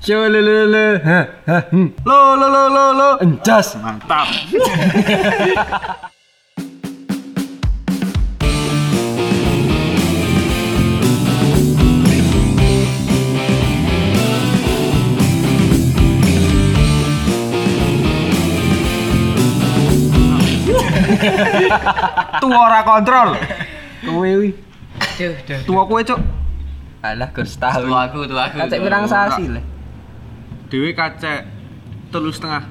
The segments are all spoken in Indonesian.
Syo le le le. Ha ha. hmm. Lo lo lo lo lo. Enjas. Mantap. Tua ora kontrol. Kowe wi. Duh, duh. Tua kowe, Cuk. Alah setahun. Tua aku, tua aku. Kacek pirang sasi le. Dewe kacek telu setengah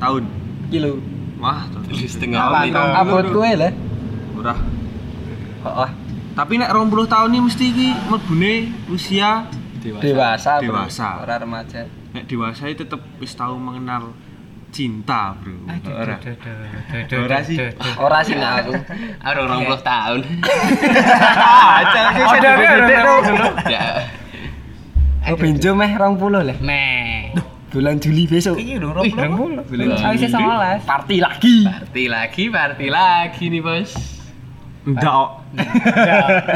tahun. Kilo. Wah, tuh. Tulis setengah Apa menit. abot kowe le? Murah. Heeh. Tapi nek 20 tahun ini mesti iki mlebune usia Dewasa. bro. Dewasa. Ora remaja. nek dewasa itu tetep wis tahu mengenal cinta, Bro. Ora. Ora sih. Ora sih nek aku. Aku orang puluh tahun. Ada Ya. Oh benjo meh 20 le. Meh. Bulan Juli besok. Iki dong Wih, romplo. Bulan Juli. sih 19. Party lagi. Party lagi, party lagi nih, Bos. Ndak.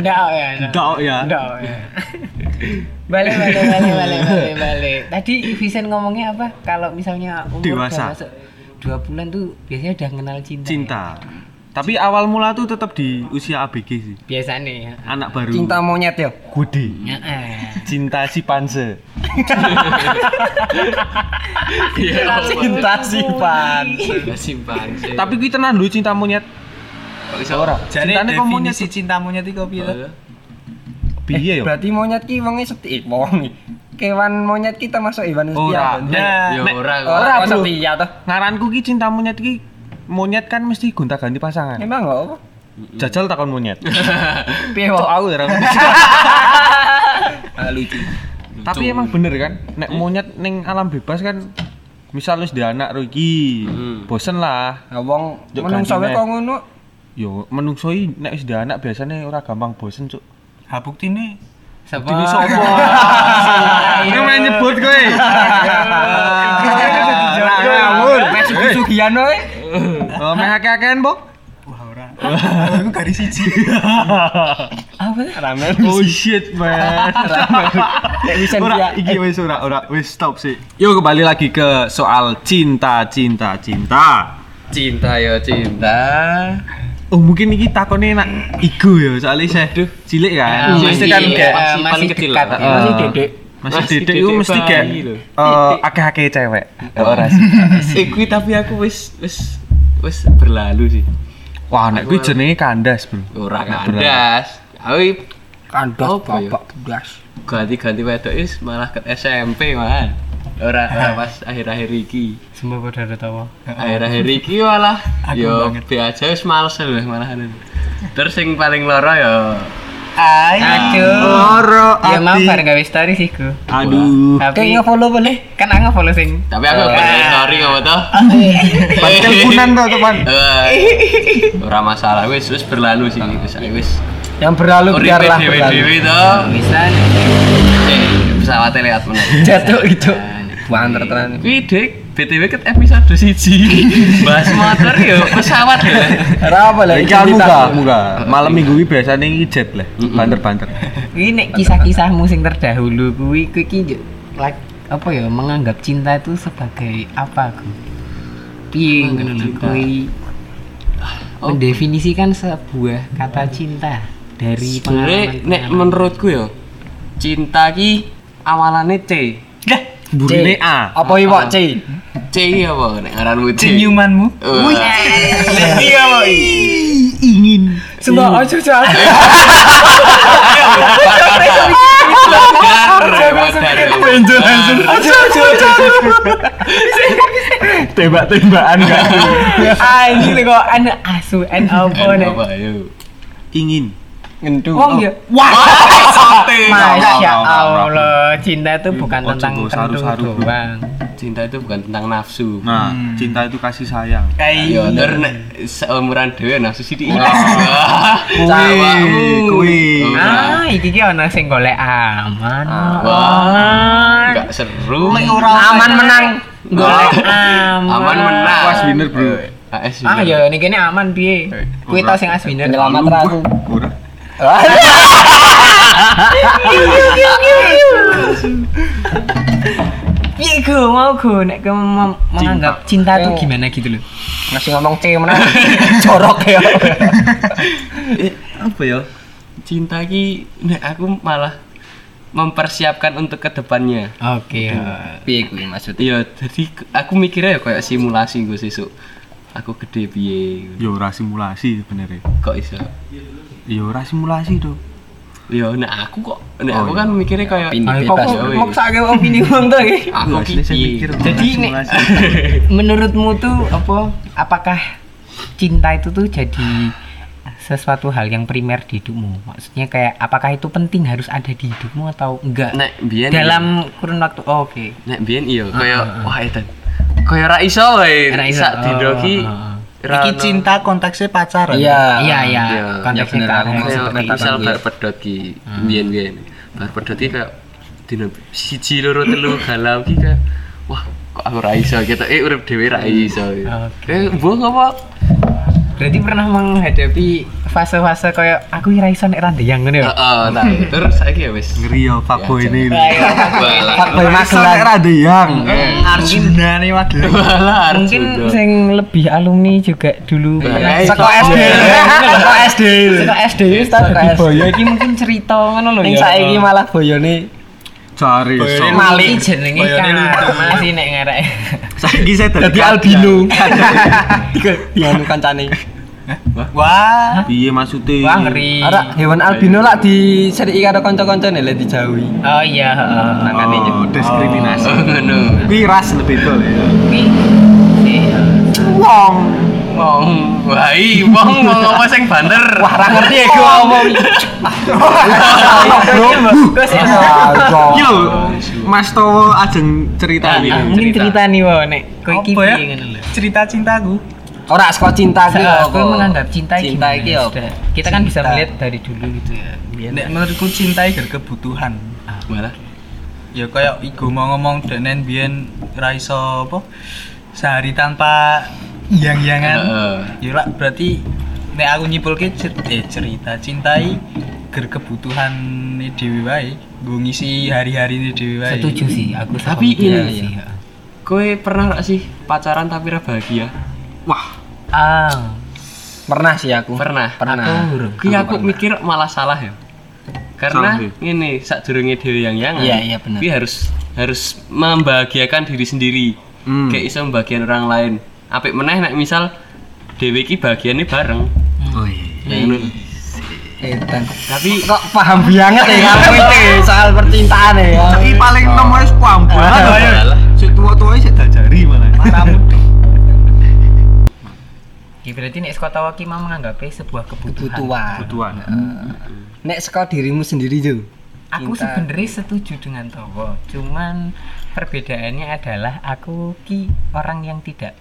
Enggak ya. ndak ya. Enggak ya. Balik, balik, balik, balik, balik, balik. Tadi Vincent ngomongnya apa? Kalau misalnya umur Dewasa. dua bulan tuh biasanya udah kenal cinta. Cinta. Tapi awal mula tuh tetap di usia ABG sih. Ya? Biasanya ya. Anak baru. Cinta monyet yo. Gede. Heeh. Cinta si panse. Cinta simpan. Cinta simpan sih. Tapi kita tenan dulu cinta monyet. kok iso ora? Jadi Cintane kok monyet definisi cinta monyet piye to? Piye yo? Berarti monyet ki wonge setia. Eh, wong kewan monyet kita masuk hewan Ora. setia. Ya ora. Ora setia toh. Ngaranku ki cinta monyet ki monyet kan mesti gonta-ganti pasangan. Emang enggak apa? Jajal takon monyet. Piye aku ya. Ah, lucu. Tapi emang bener kan, nek monyet ning alam bebas kan misal wis di anak ro iki, Hmm. bosen lah. Nah, wong menungso wae ganti kok ngono. Yo menungso iki nek wis di anak biasanya ora gampang bosen, Cuk. Ha buktine Sapa? Dini sopo? Ini main nyebut kowe. Ngawur, mek sugi-sugian wae. Oh, meh akeh-akehan, Bok. wah ora. Aku garis siji. Apa? Ramen. Oh shit, man. Nek Ora, iki wis ora, ora, wis stop sih. Yuk kembali lagi ke soal cinta, cinta, cinta. Cinta ya cinta. Oh mungkin iki takone nak ego ya soalnya saya duh cilik kan. Mesti masih- kan iya, kayak masih kecil dekat, lah. ya. Masih dedek. Masih dedek itu mesti kayak eh akeh-akeh cewek. Ora sih. Eh, kuwi tapi aku wis wis wis berlalu sih. Wah, nek kuwi jenenge kandas, Bro. Ora kandas. Aku kandas Apa ya? bapak bedas. ganti-ganti wedok is malah ke SMP man. Ora ora pas akhir-akhir iki. Semua pada ada tawa. Akhir-akhir iki malah yo banget. be aja wis males lho malahan. Terus sing paling loro yo Aduh. Loro Ya mau bareng gawe story sih ku. Aduh. Tapi Kayak nge-follow boleh. kan aku follow sing. tapi aku Oh. oh. story ngopo to? Pas teleponan tuh, teman. Ora masalah wis wis berlalu sih wis wis. Yang berlalu biarlah berlalu. dewe-dewe to. Bisa Eh, pesawatnya lewat meneh. Jatuh itu. Banter tenan. Wih, Dek, BTW ket episode siji. Bahas motor yo, pesawat ya. Ora apa lah Iki muga, muga. Malam minggu iki biasane iki jet lah, banter-banter. Ini nek kisah-kisahmu sing terdahulu kuwi kuwi iki like apa ya menganggap cinta itu sebagai apa ku? Piye ngono lho kuwi mendefinisikan sebuah kata cinta dari Sebenarnya nek menurutku yo cinta ki awalane C. Burine A. Apa iki Pak C? C apa nek ngaranmu C? Ciumanmu. Wih. Iya, Pak. Ingin. Semua aja. Aja. Tembak-tembakan enggak? Ah ini kok anak asu en apa nih? Apa? Ingin. Ngendu. Wong ya. Wah, sate. Masya Allah, cinta itu bukan tentang kendu doang. Cinta itu bukan tentang nafsu. Nah, cinta itu kasih sayang. Ayo, ter nek seumuran dhewe nafsu sithik. Kuwi, Awakmu. kuwi. Ah, iki ki ana sing golek aman. Wah, enggak seru. Aman menang. Golek aman. Aman menang. Was winner, bro. AS Ah ya ini kene aman piye? Kuwi tau sing as winner. Penyelamat aku. Ora. Piye go mau go nek mem- menganggap cinta tuh Oh. gimana gitu loh. Masih ngomong C mana? Jorok ya. Eh, apa ya? Cinta ki nek aku malah mempersiapkan untuk ke depannya. Oke. ya. Piye kuwi maksudnya? Iya, jadi ke- aku mikirnya ya kayak simulasi gue sesuk. Aku gede piye. Yo ora simulasi sebenarnya. Kok iso? Yo ora simulasi tuh. Ya nek aku kok nek Oh, aku iya. kan mikirnya kayak bebas. kok ya, weh. Maksake opini wong to iki. aku piye. mikir Jadi nek menurutmu tuh apa apakah cinta itu tuh jadi sesuatu hal yang primer di hidupmu? Maksudnya kayak apakah itu penting harus ada di hidupmu atau enggak? nek biyen Dalam kurun waktu oh, oke. nek biyen iya kayak wah edan. Kayak ra iso wae. Ra iso. Sak oh. ra Iki cinta konteksnya pacaran. Iya. Iya iya Iya. konteksnya Ya kan maksud kayak seperti itu. misal bar pedot ki biyen-biyen. Bar pedot ki kayak dino siji loro telu galau ki kayak wah kok aku ra iso gitu. Eh urip dhewe ra iso. Oke. Eh mbok apa? Berarti pernah menghadapi fase-fase kayak aku ira iso nek randeyang ngono ya. Heeh, nah terus saiki ya wis. Ngeri yo fuckboy ini. Balah. Fuckboy Iso nek Magelang. ra ada yang. Arjuna waduh. Balah. Mungkin sing lebih alumni juga dulu iya. Saka SD. Saka SD. Saka SD wis tak Saka di SD. boyo iki mungkin cerita ngono lho ya. saiki malah boyone Cari so. Mali jenenge kan masih nek ngarek. Saiki saya dadi albino. Dianu kancane. Wah. Piye maksudnya? Wah ngeri. Ora hewan albino lak diseriki karo kanca-kancane lek dijauhi. Oh iya, heeh. Nangane Oh, diskriminasi. Oh ngono. Kuwi ras lebih betul ya. Tapi iya. Wong. Wong, wah i, wong wong apa sing banter? Wah, ra ngerti aku ngomong. Bagus ya. Yo, Mas Towo ajeng cerita Ah, ini. ah. Mungkin cerita nih wo nek kowe iki Apa ya? piye ngono lho. Cerita cintaku. Ora saka cinta ki Saya apa? aku menganggap cinta iki cinta iki apa? Sudah. Kita kan bisa melihat dari dulu gitu ya. Nek menurutku cinta iki kebutuhan. Malah. Ya kayak iku mau ngomong denen biyen ra iso apa sehari tanpa yang-yangan. Heeh. Ya lah berarti nek aku nyimpulke cer- eh, cerita cintai ger kebutuhan dhewe wae. Nggo ngisi hari-hari dhewe wae. setuju sih aku Tapi ini- sih, ya. Kowe pernah gak sih pacaran tapi ra bahagia? Wah, Ah, Pernah sih aku. Pernah. Pernah. Aku huruf. Ki aku mikir malah salah ya. Karena ini sak durunge dhewe yang yang Iya, iya, benar. Harus harus membahagiakan diri sendiri. Hmm. Kayak iso membahagiakan orang lain. Apik meneh nek misal dhewe ki bahagiane bareng. Oh iya. Ya, ngono. Edan. Tapi Kok paham banget ya kamu itu soal percintaan ya. Iki paling nemu wis paham banget. Sik tuwa-tuwa sik dajari malah. Ya, berarti nek sekolah tawa ki mau menganggapnya sebuah kebutuhan. Kebutuhan. Kebutuhan. Nek saka dirimu sendiri Jo. Aku sebenarnya setuju dengan Towo, cuman perbedaannya adalah aku ki orang yang tidak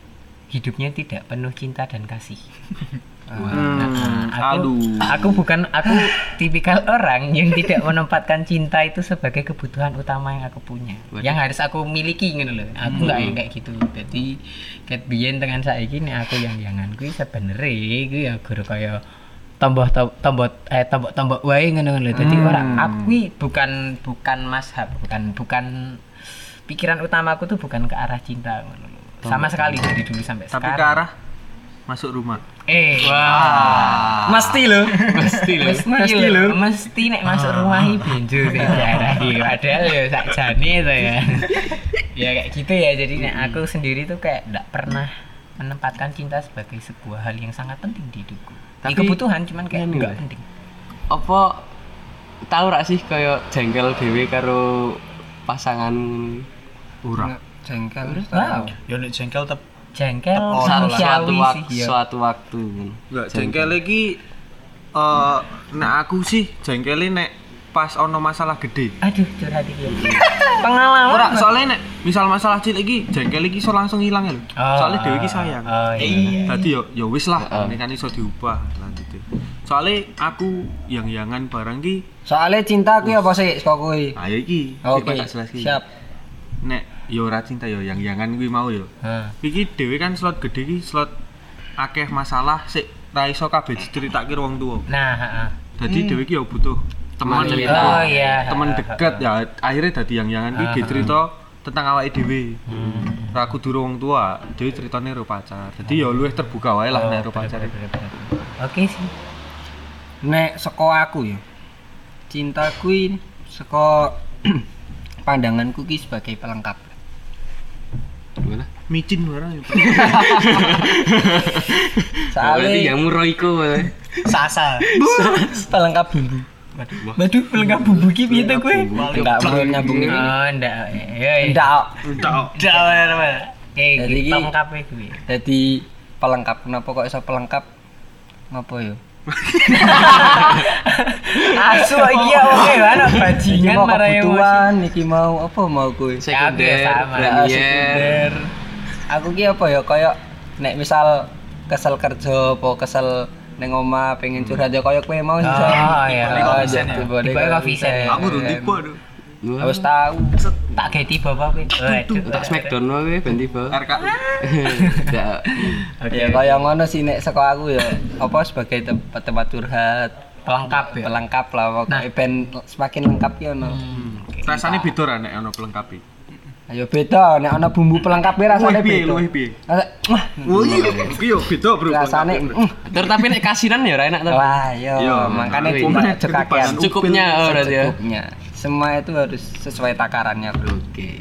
hidupnya tidak penuh cinta dan kasih. Nah, aku, aduh. aku bukan aku tipikal orang yang tidak menempatkan cinta itu sebagai kebutuhan utama yang aku punya, Waduh. yang harus aku miliki gitu loh. Aku nggak yang kayak gitu. Jadi ket biyen dengan saya gini aku yang jangan kuwi sebenarnya kuwi ya guru kaya tombol tombol eh tombol tombol wae ngono lho. Dadi ora aku kuwi bukan bukan mazhab, bukan bukan pikiran utamaku tuh bukan ke arah cinta ngono. Sama sekali dari dulu sampai Tapi sekarang. ke arah masuk rumah. Eh, Mesti lo. mesti lho. mesti lho, mesti nek masuk rumah iki benjo sing diarahi. Padahal ya sakjane to ya. ya kayak gitu ya. Jadi nek aku sendiri tuh kayak nggak pernah menempatkan cinta sebagai sebuah hal yang sangat penting di hidupku. Tapi Tapi- kebutuhan cuman kayak Ini enggak penting. Apa tahu rak sih kayak jengkel dhewe karo pasangan Ora. Jengkel. Wow. Ya nek jengkel tep Jengkel Oh, suatu, waktu, sih ya. suatu waktu. Enggak jengkel iki eh nek aku sih jengkel nek pas ono masalah gede. Aduh, curhat iki. ya. Pengalaman. Ora, soalnya nek misal masalah cilik iki jengkel iki iso langsung ilang ya lho. Oh, Soalnya dhewe iki sayang. Oh iya. Tadi yo yo wis lah, ini kan iso diubah lanjut. Soalnya aku yang yangan barang ki, Soalnya cinta aku apa sih saka kowe? ayo iki. Oke. Siap. Nek yo ora cinta yo yang yangan kuwi mau yo. Hah. Iki dhewe kan slot gede ki slot akeh masalah sik ra iso kabeh diceritake wong tuwa. Nah, heeh. Jadi dhewe ki yo butuh teman Teman cerita. Oh iya. deket heeh. ya akhirnya dadi yang yangan ki Ah, ge cerita tentang awake dhewe. Ra kudu wong tua, dhewe ceritane karo pacar. Dadi ya luwih terbuka wae lah nek karo pacar. Oke sih. nek saka aku ya cinta kuwi saka pandanganku ki sebagai pelengkap Gimana? Micin barang ya. Berarti soalnya yang eh. Sasa. pelengkap bumbu Waduh, pelengkap bumbu ki piye to kowe? enggak mau nyambung ini Oh, ndak. Ya, ya. enggak Entak. Eh, Jadi ki- pelengkap kuwi. jadi pelengkap kenapa kok iso pelengkap ngapa ya Asu iki ya oke ana bajingan mau marah emosi. kebutuhan iki mau apa mau kuwi Ya, aku ya Sekunder, premier. aku ki apa ya kaya nek misal kesel kerja apa kesel ning omah pengen curhat ya kaya kowe mau sih Oh, iya. Tipe Vincent Tipe Vincent. Aku udah tipe aduh. Harus tahu Tak gawe tiba apa? Waduh. Tak smackdown wae ben tiba. RK. Ndak. ya kaya ngono sih nek saka aku ya apa sebagai tempat tempat curhat Pelengkap ya. pelengkap lah pokoknya ben semakin lengkap ya ono Rasane beda ra nek ono pelengkapi. ayo beda nek ana bumbu pelengkap ya rasane beda luwih piye? Wah, Oh iya, iki yo beda bro. rasane mm, Terus tapi nek kasinan ya ora enak tuh. wah yo iya. Iya. cekakian Cukupnya oh, berarti ya. secukupnya semua itu harus sesuai takarannya bro Oke.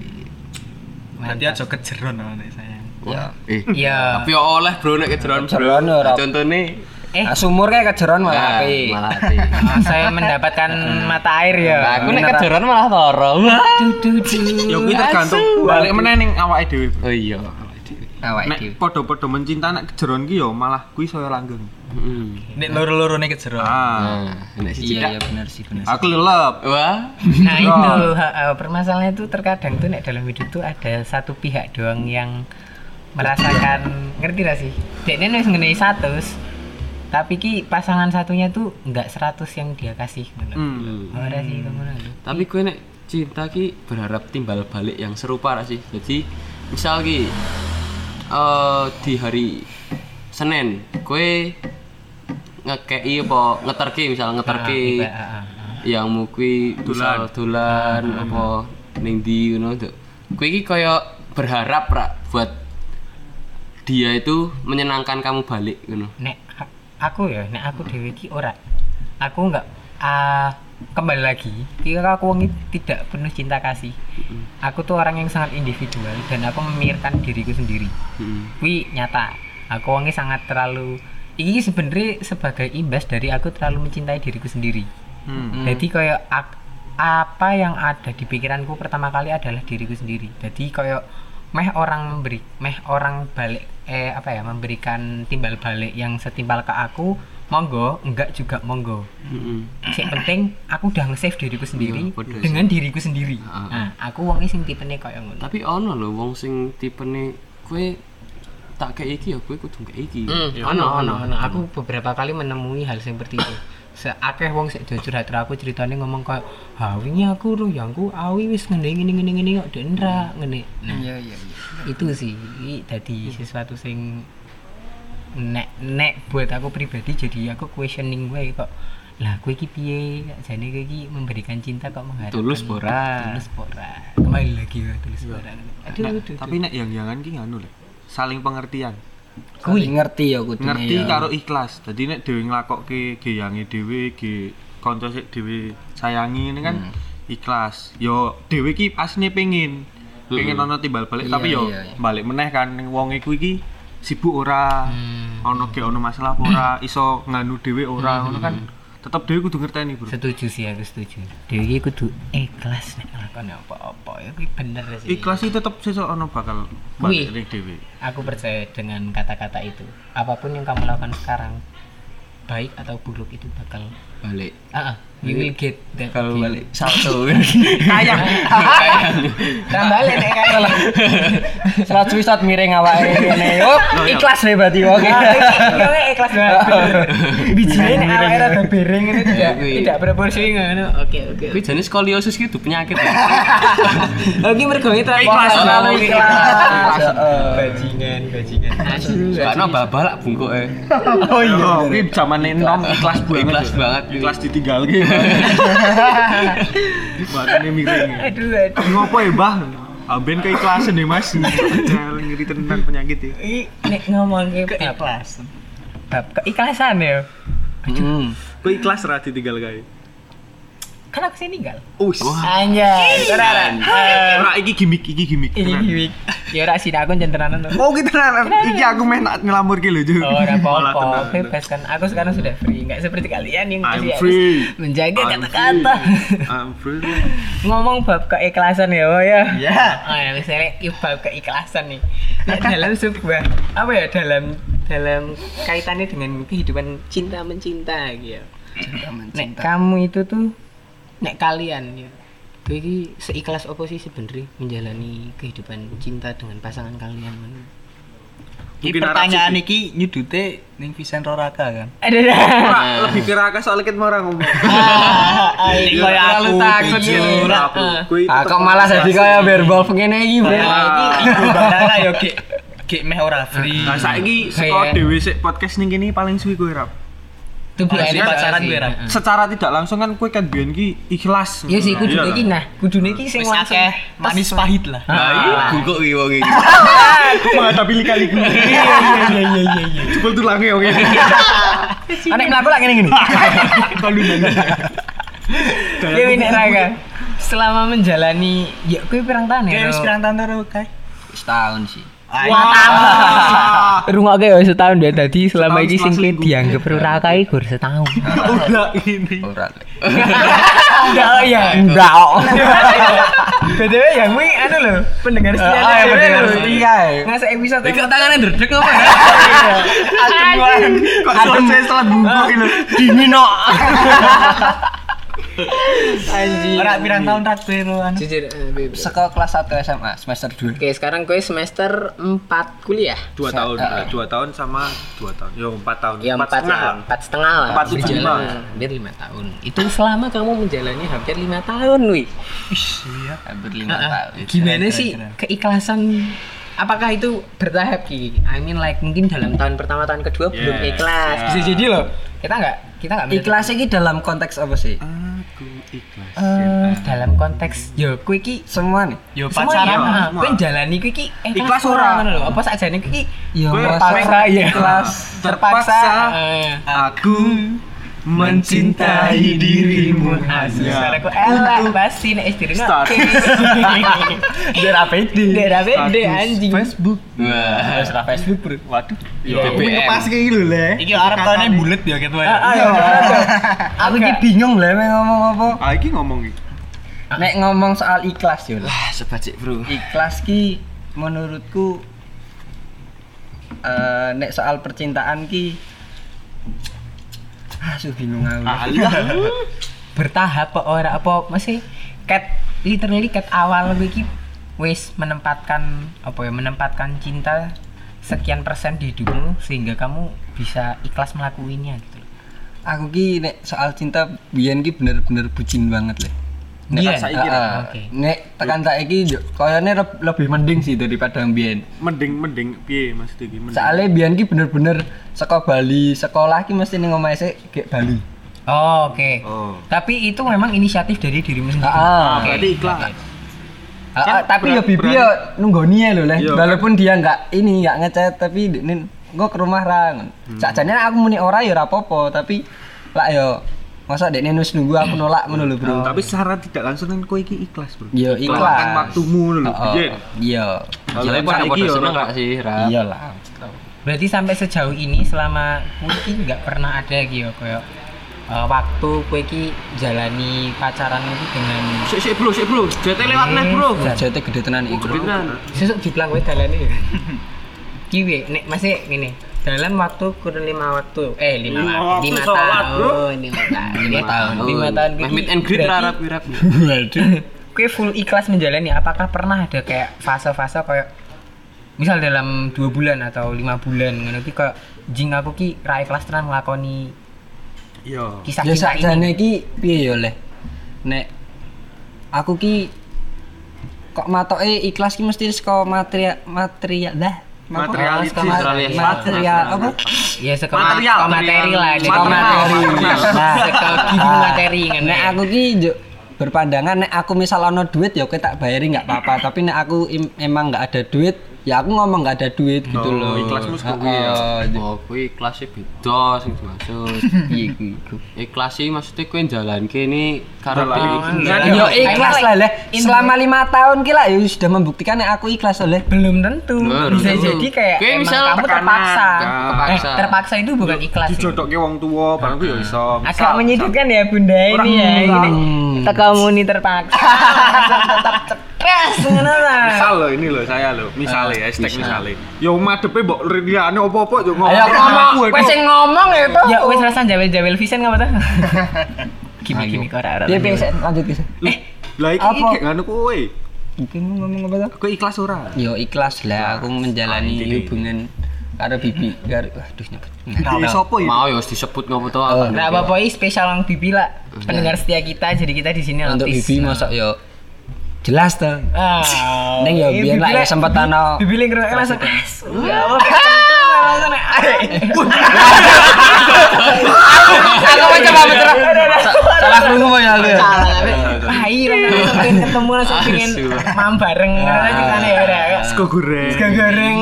Berarti aja kejeron nek sayang. ya Eh, Iya. tapi oleh bro nek kejeron bro. Kejeron ora. Contohnya Eh, nah, sumur kayak kejeron malah ah, api malah api. saya mendapatkan mata air ya. Nah, aku nek kejeron malah loro. Wah. Duh, duh, duh. Ya kuwi tergantung balik meneh ning awake dhewe. Oh iya. Awak Nek dhewe padha-padha mencinta nek kejeron ki yo malah kuwi saya langgeng. Hmm. Nek loro-lorone kejeron. Ah. Nah, nek siji iya iya tak. benar sih benar Aku lelep. Wah. Nah itu ha- ha, permasalahannya itu terkadang tuh nek dalam hidup tuh ada satu pihak doang yang merasakan ngerti gak sih? Dekne wis ngenei 100 tapi ki pasangan satunya tuh nggak 100 yang dia kasih ngono. Hmm. Ora sih ngono lho. Tapi gue nek cinta ki berharap timbal balik yang serupa sih. Jadi misal ki eh di hari Senin gue ngekei apa ngeterki misal ngeterki Ah, ah, ah, ah. yang mau kui misal dolan apa ning ndi ngono tuh. Kowe iki kaya berharap ra buat dia itu menyenangkan kamu balik ngono. Nek aku ya, nek aku dewe ki ora. Aku nggak ah, kembali lagi, kira aku iki tidak penuh cinta kasih. Aku tuh orang yang sangat individual dan aku memikirkan diriku sendiri. Wih nyata, aku wongnya sangat terlalu. Iki sebenarnya sebagai imbas dari aku terlalu mencintai diriku sendiri. Hmm. Jadi kayak ak- apa yang ada di pikiranku pertama kali adalah diriku sendiri. Jadi kayak meh orang memberi, meh orang balik eh apa ya memberikan timbal balik yang setimpal ke aku, monggo, enggak juga monggo. Heeh. Yang penting aku udah nge-save diriku sendiri Iya, bener sih. dengan diriku sendiri. Ah. Nah, aku wongnya sing tipenya kayak ngono. Tapi ono lho wong sing tipene kowe tak kayak iki ya kowe kudu kayak iki. ono ono ono aku beberapa kali menemui hal seperti itu seakeh wong sik curhat karo aku ceritanya ngomong kayak ha wingi aku ro yangku awi wis ngene ngene ngene ngene kok dek ndra ngene nah iya iya iya itu sih i dadi sesuatu sing nek nek buat aku pribadi jadi aku questioning wae kok lah kowe iki piye jane kowe iki memberikan cinta kok mengharapkan Tulus pora. tulus pora kembali lagi ya tulus pora aduh Nek- aduh tapi nek yang jangan ki nganu lho. Saling pengertian. kuwi ngerti ya kudune Ngerti ya. karo ikhlas. Dadi nek dhewe nglakokke ge yange dhewe ge kanca sik dhewe sayangi ini kan ikhlas. Yo dhewe ki asline pengin pengen ono timbal balik Iya, tapi yo iya, iya. balik meneh kan wong iku iki sibuk ora Hmm. ono ge ono masalah apa ora iso nganu dhewe ora ngono kan tetep dhewe kudu ngerteni bro. Setuju sih aku setuju. Dewi iki kudu ikhlas nek nglakoni apa-apa. Ya kuwi bener sih. Ikhlas itu tetep sesuk ono bakal balik dhewe. Aku percaya dengan kata-kata itu. Apa pun yang kamu lakukan sekarang baik atau buruk itu bakal Balik. ah, you will get that Kalau balik salto. kayang kan balik nek kayang Selat wisat miring awake ngene. Yo, ikhlas deh berarti oke. Yo ikhlas banget. Bijine nek awake rada bereng itu tidak Iya, tidak proporsi ngono. Oke oke. Kuwi jenis skoliosis gitu penyakit. Oke mergo itu Ikhlas selalu ikhlas. Bajingan bajingan. Karena babalak bungkuke. oh iya kuwi zamane nom ikhlas banget Ikhlas banget. ikhlas ditinggal Makanya miring Aduh aduh. ngopo ya mbah Amben keikhlasan deh Mas. Jangan ngiri tenan penyakit ya. Nek ngomong ke Keikhlasan. bab keikhlasan ya. Hmm. Kok ikhlas ra ditinggal kae? Kan aku ninggal. Us. Anjay, ora ora. Iki gimmick, iki gimmick. Ini gimmick. Ya ora sih aku jan tenanan tuh. Oh kita tenan. Iki aku main tak ngelamur ki lho. Oh, ora apa-apa. Bebas kan. Aku sekarang sudah free, enggak seperti kalian yang I'm masih harus free. menjaga I'm kata-kata. free. I'm free. Ngomong bab keikhlasan ya, oh ya. Ya. Oh ya, misalnya yuk bab keikhlasan nih. Nah, dalam sebuah apa ya dalam dalam kaitannya dengan kehidupan cinta mencinta gitu. Nek kamu itu tuh nek kalian ya. Kowe iki seikhlas apa sih sebenarnya menjalani kehidupan cinta dengan pasangan kalian? Mungkin pertanyaan iki nyudute ning Vincent Roraka kan. Ada Ora, lebih ke raka soalnya kita orang ngomong. Ini kayak terlalu aku, takut jujur, ya. Bro. Ah, kok malah jadi kayak verbal ngene iki, Bre. Nah, iki Iku banana yo gek gek meh ora free. Nah, saiki saka dhewe sik podcast ning kene paling suwi kowe rap. Tuh sih, pacaran gue. Secara tidak langsung kan kowe kan biyen ki ikhlas. Ya sih kudu Iya iki nah, kudu iki sing langsung manis pahit lah. Nah, Guguk iki wong iki. menghadapi lika-liku. Iya iya iya iya iya. Jebol tulangnya oke. Anek mlaku lak ngene ngene. Ya ini Raga. Selama menjalani ya kowe pirang tahun ya? Kayak pirang tahun ora kae. Setahun sih. Rungokke ya setahun ya tadi selama Setahun ini sing dianggap rurakai gur setahun. Udah ini. Ora. Enggak ya. Enggak. BTW yang kuwi anu lho, pendengar setia. Ah, ya, pendengar lho. setia, ya. Ngasih episode Iki tangannya ndredeg apa? Aduan. Kok selesai setelah bungkuk ini. Dingin kok. anjing. Ora pirang tahun ra kowe ro anu. Jujur, eh. Saka kelas 1 SMA semester 2. Oke, sekarang kowe semester 4 kuliah. Dua tahun, eh, dua tahun sama dua tahun. Yo empat tahun. Ya empat setengah lah, empat setengah lah. Empat tujuh Berjalan lima. Hampir lima tahun. Itu selama kamu menjalani hampir lima tahun, Wi. Hampir 5 tahun. Gimana sih keikhlasan? Apakah itu bertahap ki? I mean like mungkin dalam tahun pertama, tahun kedua belum Yes, ikhlas. ya. Bisa jadi loh. Kita nggak, kita nggak menutup- Ikhlas iki dalam konteks apa sih? Aku ikhlas. Eh, dalam konteks yo kue ki Yo Semua nih. ya, pacaran semua. Kue jalani kue ki Ikhlas ora? ngono lho. Apa sakjane kue ki Ya Kowe terpaksa ya. Ikhlas. Terpaksa. eh, Aku mencintai dirimu Asus, hanya. aku elak pasti nek istri Start. Biar APD. Daerah beda Status anjing. Facebook. Wah, Serah Facebook, Bro. Waduh. Iya. BBM. Pas kayak gitu le. Iki arep tahunnya bulet ya gitu ya. Ayo. Aku iki bingung lah mau ngomong apa. Ah, iki ngomong iki. Nek ngomong soal ikhlas yo. Ah, sebacik, Bro. Ikhlas ki menurutku eh nek soal percintaan ki su bingung aku. Bertahap apa ora apa masih cat literally cat awal gue ki wis menempatkan apa ya menempatkan cinta sekian persen di hidupmu sehingga kamu bisa ikhlas melakukannya gitu. Aku ki nek soal cinta biyen ki bener-bener bucin banget le. Nek Biyen? saiki ah, oke. Nek tekan saiki le- lebih mending sih daripada biyen. Mending mending piye Mas iki? Mending. Soalnya biyen ki bener-bener saka Bali, sekolah ki mesti ning omahe sik kayak Bali. Oh, oke. Oh. Tapi itu memang inisiatif dari dirimu sendiri. Ah, Oke. berarti ikhlas. Ah, Kan ah, tapi ya Bibi ya nunggoni ya lho leh. Iya, Walaupun dia nggak ini nggak ngechat tapi ini gua ke rumah ra. Hmm. Sakjane aku muni ora ya ora apa-apa, tapi lah yo masa dekne nus nunggu aku nolak ngono lho, Bro. Tapi secara tidak langsung kan kowe iki ikhlas, Bro. Yo Meluangkan ikhlas. waktumu lho, Oh, biyen. Iya. Kalau Jalan pada ya, seneng gak sih, Rap? Iya lah. Berarti sampai sejauh ini selama mungkin nggak pernah ada gitu ya kayak eh, waktu kue ki jalani pacaran itu dengan Sik sik, Bro, sik, Bro. Jete lewat nih, Bro. Jete gede tenan iki, Bro. Beneran. sesuk dibilang kue dalane. Kiwi, nek masih gini dalam waktu kurun lima waktu eh lima, Lima waktu lima sholat, bro. tahun lima tahun lima tahun lima tahun Ki- meet and greet berarti Rap, Rap. kue full ikhlas menjalani apakah pernah ada kayak fase-fase kayak misal dalam dua bulan atau lima bulan ngono ki kayak jing aku ki ra ikhlas tenan nglakoni Iya. kisah Ya cinta sakjane ini ki piye yo leh. Nek aku ki kok matoke ikhlas ki mesti saka material material dah. Materialis, materialis. material apa? ya seka Material, materi lah material. seka materi Material. nah seka giving materi ngono Nek aku ki berpandangan nek aku misal ono duit ya oke tak bayari nggak apa-apa tapi nek aku im- emang nggak ada duit ya aku ngomong nggak ada duit gitu Oh, loh ikhlasmu saka kuwi Heeh, Oh, kuwi kelasnya beda sing dimaksud. iya kuwi. Ikhlas sih maksudnya kowe jalanke ini karo Jalan iki. iki. Jalan. Yo ikhlas lah leh. Selama lima tahun kila ya sudah membuktikan nek aku ikhlas oleh. belum tentu bisa jadi kayak emang misal kamu terpaksa ya, terpaksa. Eh, terpaksa itu bukan ikhlas sih. dijodokke wong tua barang ku ya iso agak menyedihkan ya bunda ini ya enggak. ini kamu ini terpaksa tetap ngono lah misal loh ini loh saya loh misalnya ya hashtag misalnya yo madepe mbok riane opo-opo yo ngomong Ayo ngomong, Aku, wes aku. sing ngomong itu. ya wes rasa jawel-jawel Vincent ngapa tuh gimik gimik ora ora Dia pengen lanjut kisah. Eh, lah iki Apa? kayak ngono kowe Iki ngomong apa tuh? aku ikhlas ora Yo ikhlas lah aku menjalani hubungan karo bibi karo aduh nyebut. Di sopo ya Mau ya wis disebut ngopo to Oh. apa. Nah, apa-apa ini spesial lang Bibi lah. Pendengar setia kita, jadi kita di sini Untuk bibi masuk yo jelas tuh. Ah. Neng ya, eh, biar lah ya sempat Bibi- ano. Bibi lagi ngerokok langsung. Ya Allah, kenceng langsung. Aku mau coba betul. Salah krungu mau ya lu. ya? Salah pengen ketemu langsung pengen mam bareng. Ngono juga nih ya udah. sego goreng Sego goreng?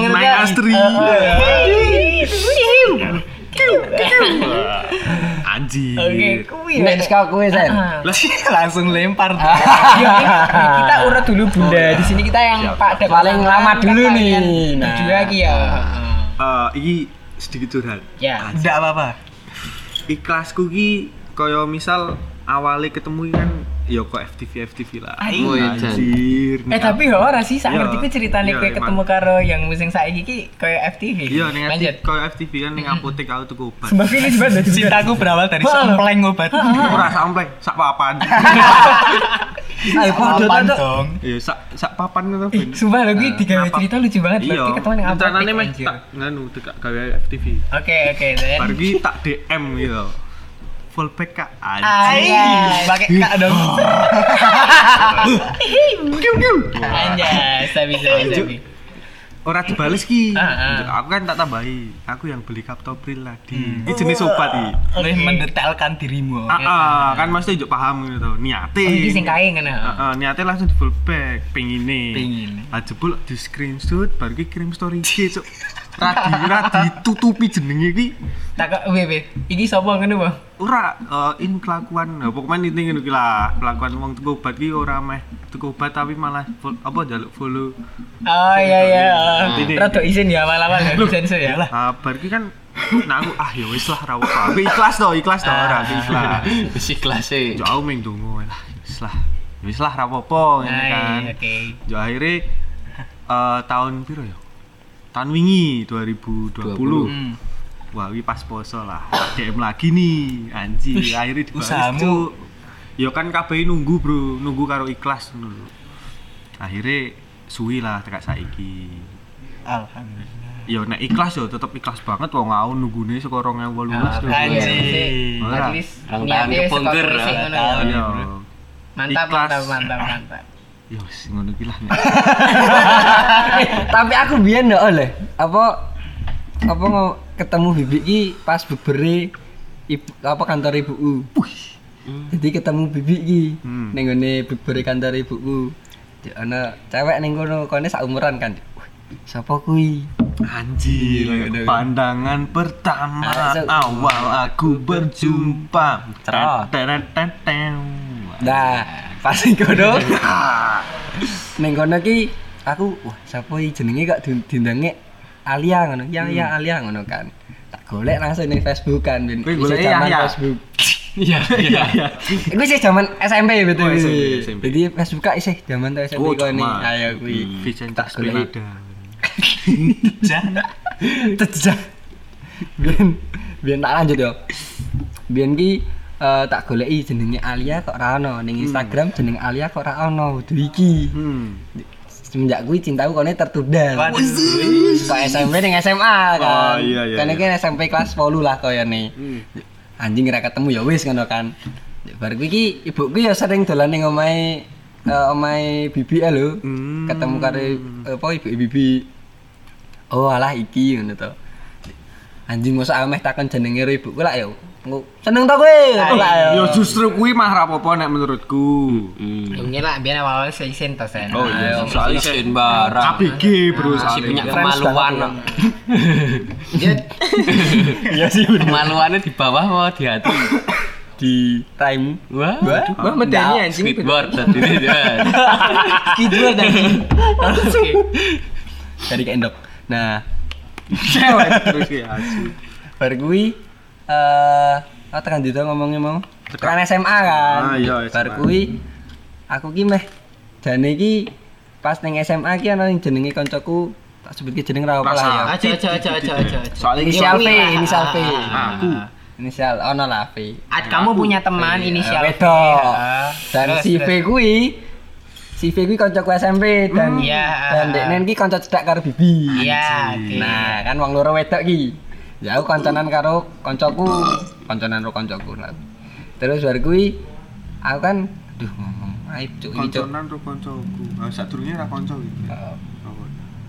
Astri anjir Oke, kuwi ya. Nek sekal kowe sen. Ah. langsung lempar Ya, kita urut dulu bunda. Di sini kita yang pada Paling lama dulu nih. Nah. Berdua lagi ya. Eh, iki sedikit curhat Ya. enggak apa-apa ikhlasku ki kaya misal awalnya ketemu kan ya kok FTV FTV lah. Oh, iya, anjir Eh tapi ya ora sih, sak Iya. ngerti ku ceritane Iya, kowe ketemu karo yang musim saiki ki koyo FTV. iya ning Lanjut. FTV kaya FTV kan ning apotek aku tuku obat. Sembah ini sebenarnya dari cintaku berawal dari sempleng obat. Ora sampai sak papan. Ayo to. dong. Iya sak sak papan ngono ben. sumpah lho ki digawe Kenapa? cerita lucu banget berarti ketemu ning apa? rencanane meh tak nganu dekat gawe FTV Oke, oke, bar ki tak DM gitu full pack kak Anjay. pakai kak dong Anjay, sabi sabi sabi. ora dibales ki Ah, ah. aku kan tak tambahi aku yang beli kaptopril tadi ini jenis obat iki lebih mendetailkan dirimu Ah, ah, kan mesti njuk paham gitu tau. Niate. Oh, iki sing kae ngono. Heeh, niate langsung di full back, pengine. Pengine. Ah jebul di screenshot baru ki kirim story IG, Cuk. Radi radi tutupi jenenge ki. Tak kok we we. Iki sapa ngono, Bang? Ora eh, in kelakuan. Nah, pokoknya intinya ngono ki lah. Kelakuan wong tuku obat ki ora meh tuku obat tapi malah fol- apa njaluk follow. Oh iya iya. Ini. Rada izin ya awal-awal ya sensor ya. Ah, bar ki kan nah aku ah ya wis lah ra apa. Aku ikhlas to, ikhlas to ora aku ikhlas. Wis ikhlas e. Aku ming dongo lah. Wis lah. Wis lah ra apa-apa ngene kan. Oke. Jo akhirnya eh, tahun piro ya? Tahun wingi 2020. Hmm. Wah, ini pas poso lah. DM lagi nih, anjir. Akhirnya dibales, usahamu. Cuk. Ya kan kabeh nunggu, Bro. Nunggu karo ikhlas ngono lho. Akhirnya suwi lah tekak saiki. alhamdulillah Ya nek ikhlas yo tetep ikhlas banget wong aku nunggune saka 2018 lho. anjir. At least niate. Iya. Mantap, mantap, mantap, mantap. Ya wis ngono ki lah. Tapi aku biyen ndak oleh apa apa mau ketemu bibi ki pas bebere ibu apa kantor ibuku. Jadi ketemu bibi ki Hmm. ning ngene bebere kantor ibuku. Di ana cewek ning kono kone sak umuran kan. Sapa kuwi? Anjir, pandangan pertama Ah, awal aku berjumpa. Nah, pas ning kono. ning kono ki aku wah sapa iki jenenge kok di- dindange Alia ngono. Ya ya Alia ngono kan. Tak golek langsung ning Facebook kan. Ben. Golek zaman? Facebook. Iya, iya, iya. Iku sih zaman SMP betul. Oh, SMP, SMP. Jadi Facebook kak isih zaman tuh SMP Oh, ini. zaman. Ayo tak golek. Spinada. jangan Tejak. Biyen biyen tak lanjut yo. Biyen ki eh, tak goleki jenenge Alia kok ra ono ning Instagram jeneng Alia kok ra ono kudu iki. Hmm. Semenjak kuwi cintaku kone tertunda. Kok SMP ning SMA kan. Oh, iya, iya, Kene iya. ki SMP kelas 10 lah koyone. Hmm. Anjing ra ketemu ya wis ngono kan. Bar kuwi ki ibuku ya sering dolan ning omahe eh, omahe bibi lho. Hmm. Ketemu karo apa ibu bibi. Oh alah iki ngono to. anjing mosok ameh takon jenenge ibuku lah ya seneng to kowe? Lah ya. Yo justru kuwi mah ra apa-apa nek menurutku. Mungkin lah biar awal saya isin to sen. Oh iya, soalnya isin barang. ABG bro masih punya kemaluan. iya. Sih kemaluannya di bawah apa di hati? Di time. Wah wah medeni anjing. Squidward tadi dia Kidul tadi. Dari ke endok. Nah. Cewek terus ya asu. bar kuwi eh oh, tekan dito ngomongnya mau tekan SMA kan Ah, iya, SMA. bar kuwi aku ki meh jane ki pas ning SMA ki ana sing jenenge koncoku tak sebutke jeneng ra apa lah ya. Aja aja aja aja aja. Soalnya iki inisial V Iya. inisial V aku. inisial ono lah V kamu punya teman inisial V. wedok Ah. dan si V kuwi si V kuwi koncoku SMP dan Iya. dan deknen ki konco cedak karo Bibi Iya. Nah, kan wong loro wedok ki. Ya aku kancanan karo koncoku, kancanan karo koncoku lah. Terus bar kuwi aku kan aduh ngomong aib cuk iki cuk. Konconan ro koncoku. Ah sadurunge ra konco gitu. Oh.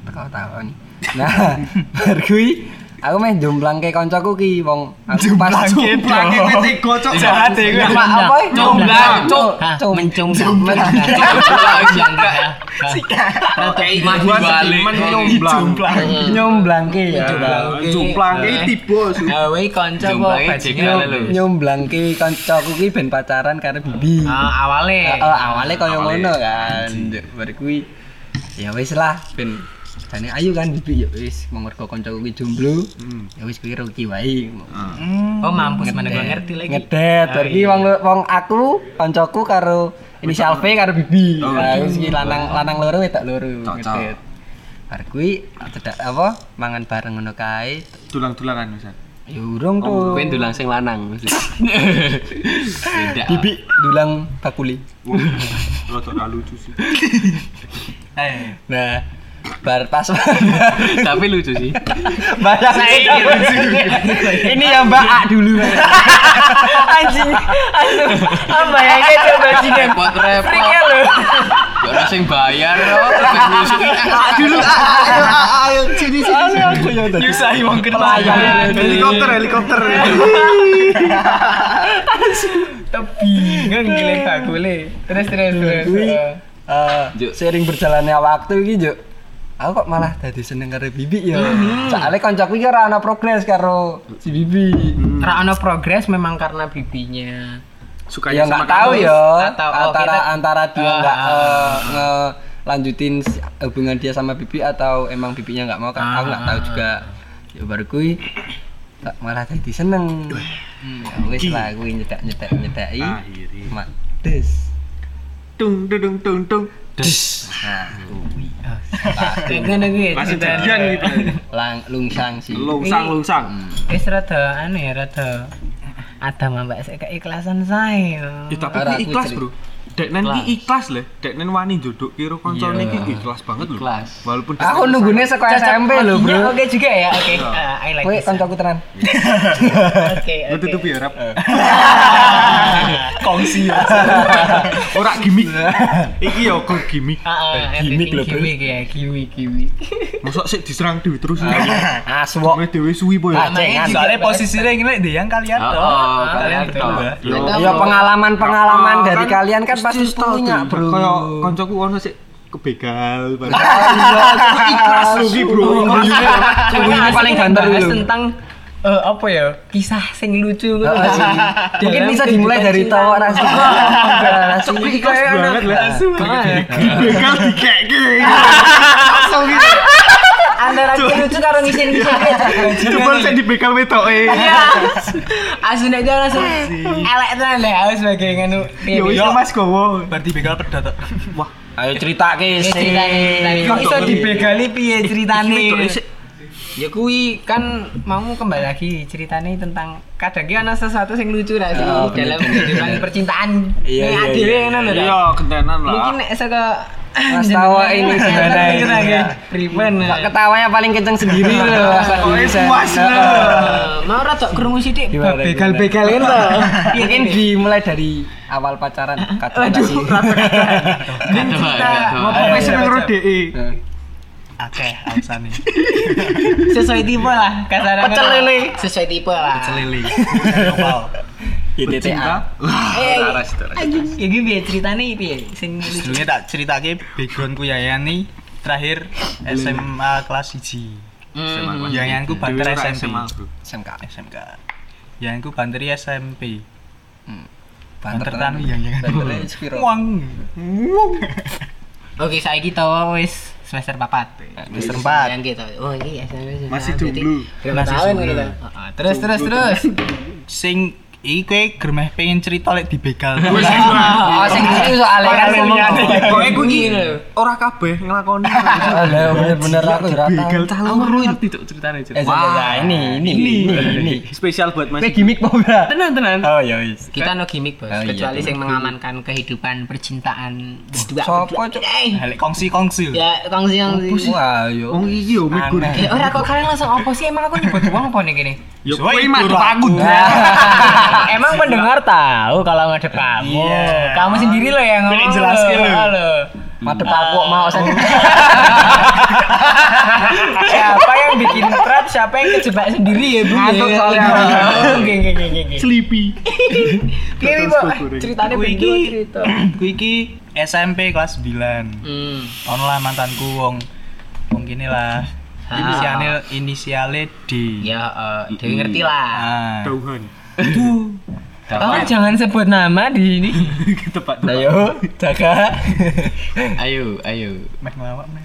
Teko takoni. Nah, bar kuwi aku meh jomblangke koncoku ki wong aku pas Jomplang iki tega cok. jahat e kuwi. Apa apa? Jomblang, cuk. Hah, Cuk. mencung kayak Gua sedimen nyomblang. Nyomblangke ya. Jomplang iki tiba su. Gawe kanca kok Jumlahe bajingan lho. Nyomblangke koncoku ki ben pacaran karo Bibi. Ah, awale. Heeh, awalnya kaya ngono kan. Bar kuwi ya wis lah ben jane ayu kan bibi ya wis mengurgo kancaku ki jomblo. Ya wis kuwi rugi wae. Oh, mampus mana gua ngerti lagi. Ngedet, bar ki wong wong aku kancaku karo inisial V karo bibi. Oh, Nah, wis lanang lanang loro wedok loro ngedet. Bar kuwi cedak apa mangan bareng ngono kae. Tulang-tulangan misal. Ya urung tuh. Kowe ndulang sing lanang mesti. Beda. Bibi dulang bakuli. Rada ra lucu sih. Nah, bar pas Tapi lucu sih. Bayang Ini ya Mbak A dulu. Anjing. Aduh. Ah bayangnya coba bajingan. Repot-repot. Friknya lho. Gak ada sing bayar. Terus Dulu ayo ayo sini sini. aku ya tadi. Nyusahi wong. Helikopter, helikopter. Bingung gile bakule. Terus terus terus. Eh Juk. sering berjalannya waktu iki, Juk. Aku kok malah dadi seneng karo Bibi ya. Soalnya kancaku iki ora ana progres karo si Bibi. Ra ono progres memang karena bibinya. Suka Ya nggak tahu ya. Atau, oh, antara kita- antara dia Ah, nggak ah, eh, ngelanjutin si- hubungan dia sama Bibi atau emang Bibinya nggak mau kan aku nggak Ah, tahu juga. Ya baru kui tak malah jadi seneng. Ya wis lah kui nyedak nyedak nyedaki Akhirnya. mak des. Tung dung tung tung. nah Kayak ngono kuwi. Masih ceritanya. jadian gitu. lang lungsang sih Lungsang lungsang. Wis rada anu ya rada ada mbak saya keikhlasan saya. Ya tapi ikhlas, Bro. Deknen iki ikhlas leh. Deknen wani njodok kira koncone iki ikhlas banget lho. Ikhlas. Walaupun aku nunggunya sekolah SMP loh Iya, bro Oke juga ya. Oke. Ah, I like Kowe kancaku tenan Oke. Lu oke. tutup ya, Rap. kongsi Ora gimmick. Iki ya kok gimmick. Ah, ah, Gimik everything lho, bro. gimik ya, gimik gimik. Mosok sik diserang dhewe terus. aswok Kowe dhewe suwi po ya. Acengan. soalnya posisinya ini deh yang kalian Oh, toh oh, kalian berdua toh. ya pengalaman-pengalaman dari kan kalian kan pasti punya bro Kayak kancaku ono sik kebegal bareng. ikhlas lu, Ki, bro. Sungguh ini paling banter bahas dulu. tentang eh, apa ya? Kisah sing lucu gitu. Sih. Mungkin bisa dimulai dari tawa nasi. Nasi Ikhlas banget lah. Makanya. Dibegal dikeke. Antara lucu karo ngisin-ngisin. Coba sik dibegal wetoke. Asun aja langsung elek tenan deh harus sebagai nganu. Wis Mas Gowo. berarti begal pedot Wah, Ayo cerita ke Ya, ceritane, ceritane. Kok iso dibegali piye ceritane? Ya kuwi kan mau kembali lagi ceritanya tentang kadang ki ana sesuatu yang lucu lah sih Oh, dalam kehidupan percintaan. Iya, iya, iya. ngono lho. Dak. Iya, kentenan lah. Mungkin nek saka Mas tawa ini sebenarnya ini, ya. Pak ketawanya paling kenceng sendiri loh. Pokoknya puas loh. Mau rada krungu sithik begal-begal kan to. Mungkin dimulai dari awal pacaran kata kasih. Aduh, mau Apa wis seneng karo DE? akeh alasane. Sesuai tipe lah, kasarannya. Pecel lele. Sesuai tipe lah. Celili. ITTA. Eh, anjing, ya gini piye ceritane piye? Sing Sebelumnya tak ceritake backgroundku Yayani terakhir SMA kelas 1. Hmm. Yayanku banter SMP. SMA. SMK. SMK. Yayanku banter SMP. Banter Banter tanu yang. Banternya Spiro. Uang. Oke, saiki to wis semester 4. Semester empat. Yang gitu. Oh, iki SMP. Masih. Berapa Masih tahun gitu Terus terus terus. Sing iki kowe germeh pengen cerita lek dibegal. Oh, sing itu soalnya kan ngomong. Pokoknya gue Iki iki lho. ora kabeh nglakoni. Lah bener-bener aku ora Begal tahu. cah Aku loro. ngerti Cuk. Eh, ya, ini ini ini ini. Spesial buat Mas. Kayak gimmick po, Bra. Tenan tenan. Oh ya wis. Kita no gimmick, Bos. Oh, iya, Kecuali yang mengamankan kehidupan percintaan berdua. Sopo. Cuk? Eh, Lek kongsi-kongsi. Ya, kongsi yang Wah, yo. Wong iki yo mikir. Ya ora kok kalian langsung apa sih emang aku nyebut uang apa nih gini? Yo Soalnya kowe madu aku. emang pendengar tahu kalau ngadep kamu. Iya. Kamu sendiri loh yang ngomong. jelaskan loh. Halo. Madep aku kok mau sen. siapa yang bikin trap, siapa yang kejebak sendiri ya, Bu? Ngantuk Ya. soalnya. Oh, Oke, oke, oke, oke. Sleepy. Piye, Bu? beda iki cerita. ku iki SMP kelas 9. Hmm. Ono lah mantanku wong wong kene lah. Ah. Inisialnya inisialnya D. Ya, Dewi ngerti lah. Ah. Itu Oh, jangan sebut nama di sini. Tepat. Ayo, jaga. Ayo, ayo. meh ngelawak meh.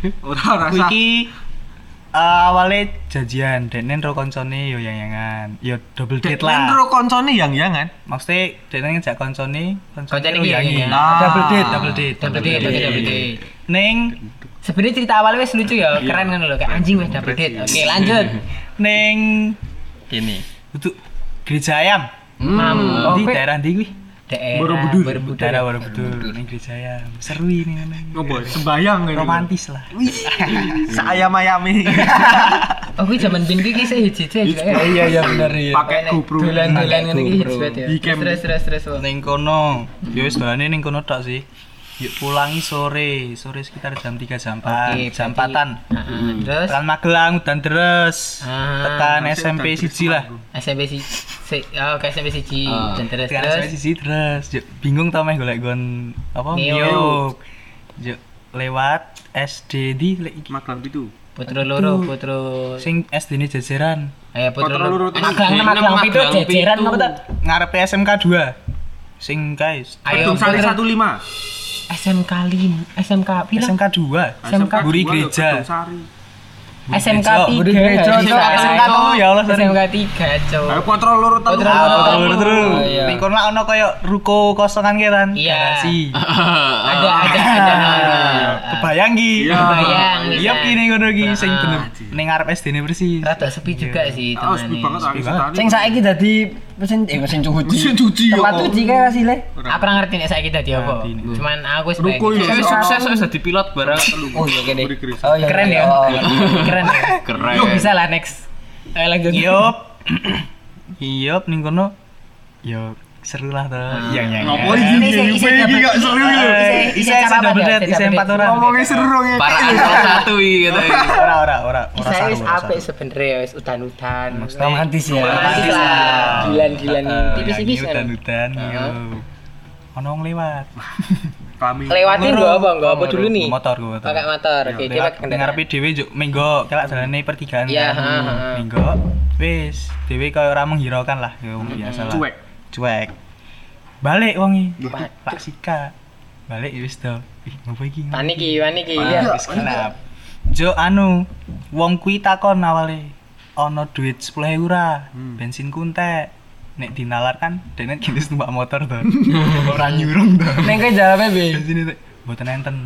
Ora rasa. iki eh, awalnya janjian denen ro koncone yo yang-yangan. Yo double date lah. Lendro koncone yang-yangan. Maksudnya denen ngejak koncone, Koncone iki yang-yangan. yang-yangan. Double date, Ah. double date, Double date, double date, double date. Neng Sebenarnya cerita awalnya wes lucu ya, keren kan lo kayak anjing wes double date. Oke, lanjut. neng Gini. untuk gereja ayam. Mam, di oke. daerah ndi kuwi? daerah Borobudur. Borobudur. Daerah Borobudur, ning gereja ayam. Seru ini. Ngopo? Sembayang kan. Romantis lah. Sayam-ayame. Oh, gue zaman bin iki sih hiji ya. Iya iya bener iya. Pakai GoPro. Dolan-dolan ngene iki hiji banget ya. Di. Terus terus terus. terus. Ning kono. Ya wis dolane ning kono tok sih. Yuk pulangi sore, sore sekitar jam 3 jam 4, Oke, jam berarti- 4-an. Heeh, Terus Tekan Magelang udan deres. Ah, Tekan masih SMP siji lah. SMP si si oh, ke SMP siji Ah. dan terus Tekan SMP terus. siji deres. Yuk, bingung tau meh golek gon apa. Neo. Yuk, lewat SD di. Magelang itu. Putro loro, putro Sing SD ini jajaran. Ayo putro Putro loro. terus. Magelang Magelang itu jajaran apa tak? Ngarepe SMK 2. Sing guys, Ayo putro 15. SMK lim SMK pila? SMK 2. SMK Buri dua, Gereja. SMK Budi 3 Gereja, Cok. SMK ya Allah, sorry. SMK 3 cok Ayo kontrol. Ah, Terus terus. Oh, iya. Ning kono ono koyo ruko kosongan ki kan. Iya. Garasi. ada ada ada Kebayang ki. Iya. Kebayang, Iya ki ning kono ki sing Ah. bener ning ngarep SD ne persis. rada sepi juga sih sepi teman banget Sepi aku banget. tadi. Sing saiki dadi mesin eh mesin cuci. Mesin cuci, ya, Tempat cuci kayak asile. aku ora ngerti nek saiki dadi apa Ngerti nih. cuman aku wis Ruko pengen. ya. Saya sukses wis dadi pilot barang. Oh iya. Oh iya. keren ya Oh, keren ya Keren. Yuk, bisa lah next ayo lanjut Yop. Yop ning kono. Yo seru lah to. Iya iya. Ngopo Ini iki? isi- isi Iki dapat- gak seru ya. Eh, Isi cara apa double dia? date, double empat orang. Ngomongnya seru ya. Para angkot satu gitu. Ora ora ora ora apik saru. sebenarnya wis udan-udan Romantis ya. romantis lah gilan-gilan tipis-tipis kan udan-udan yo. Ono lewat. Kami. lewatin Ngoro. gua apa gua apa dulu nih Motor, gua motor. pakai motor oke dia Lewat pakai kendaraan ngarepe dhewe njuk minggo kelak jalane pertigaan. Iya, kan. ha. Minggo wis dhewe kaya ora menghiraukan lah ya wong biasa lah. Cuek. Cuek. Balik wongi. Pak Sika. Balik ya wis to. Ih, ngopo iki? panik iki panik iki Iya, ya wis kenap. Jo anu, wong kuwi takon awale ono duit 10.000 ora, bensin kuntek. Nek dinalar kan, dene kini numpak motor to. Ora nyurung to. Neng kowe jawabe be. Bensin itu mboten enten.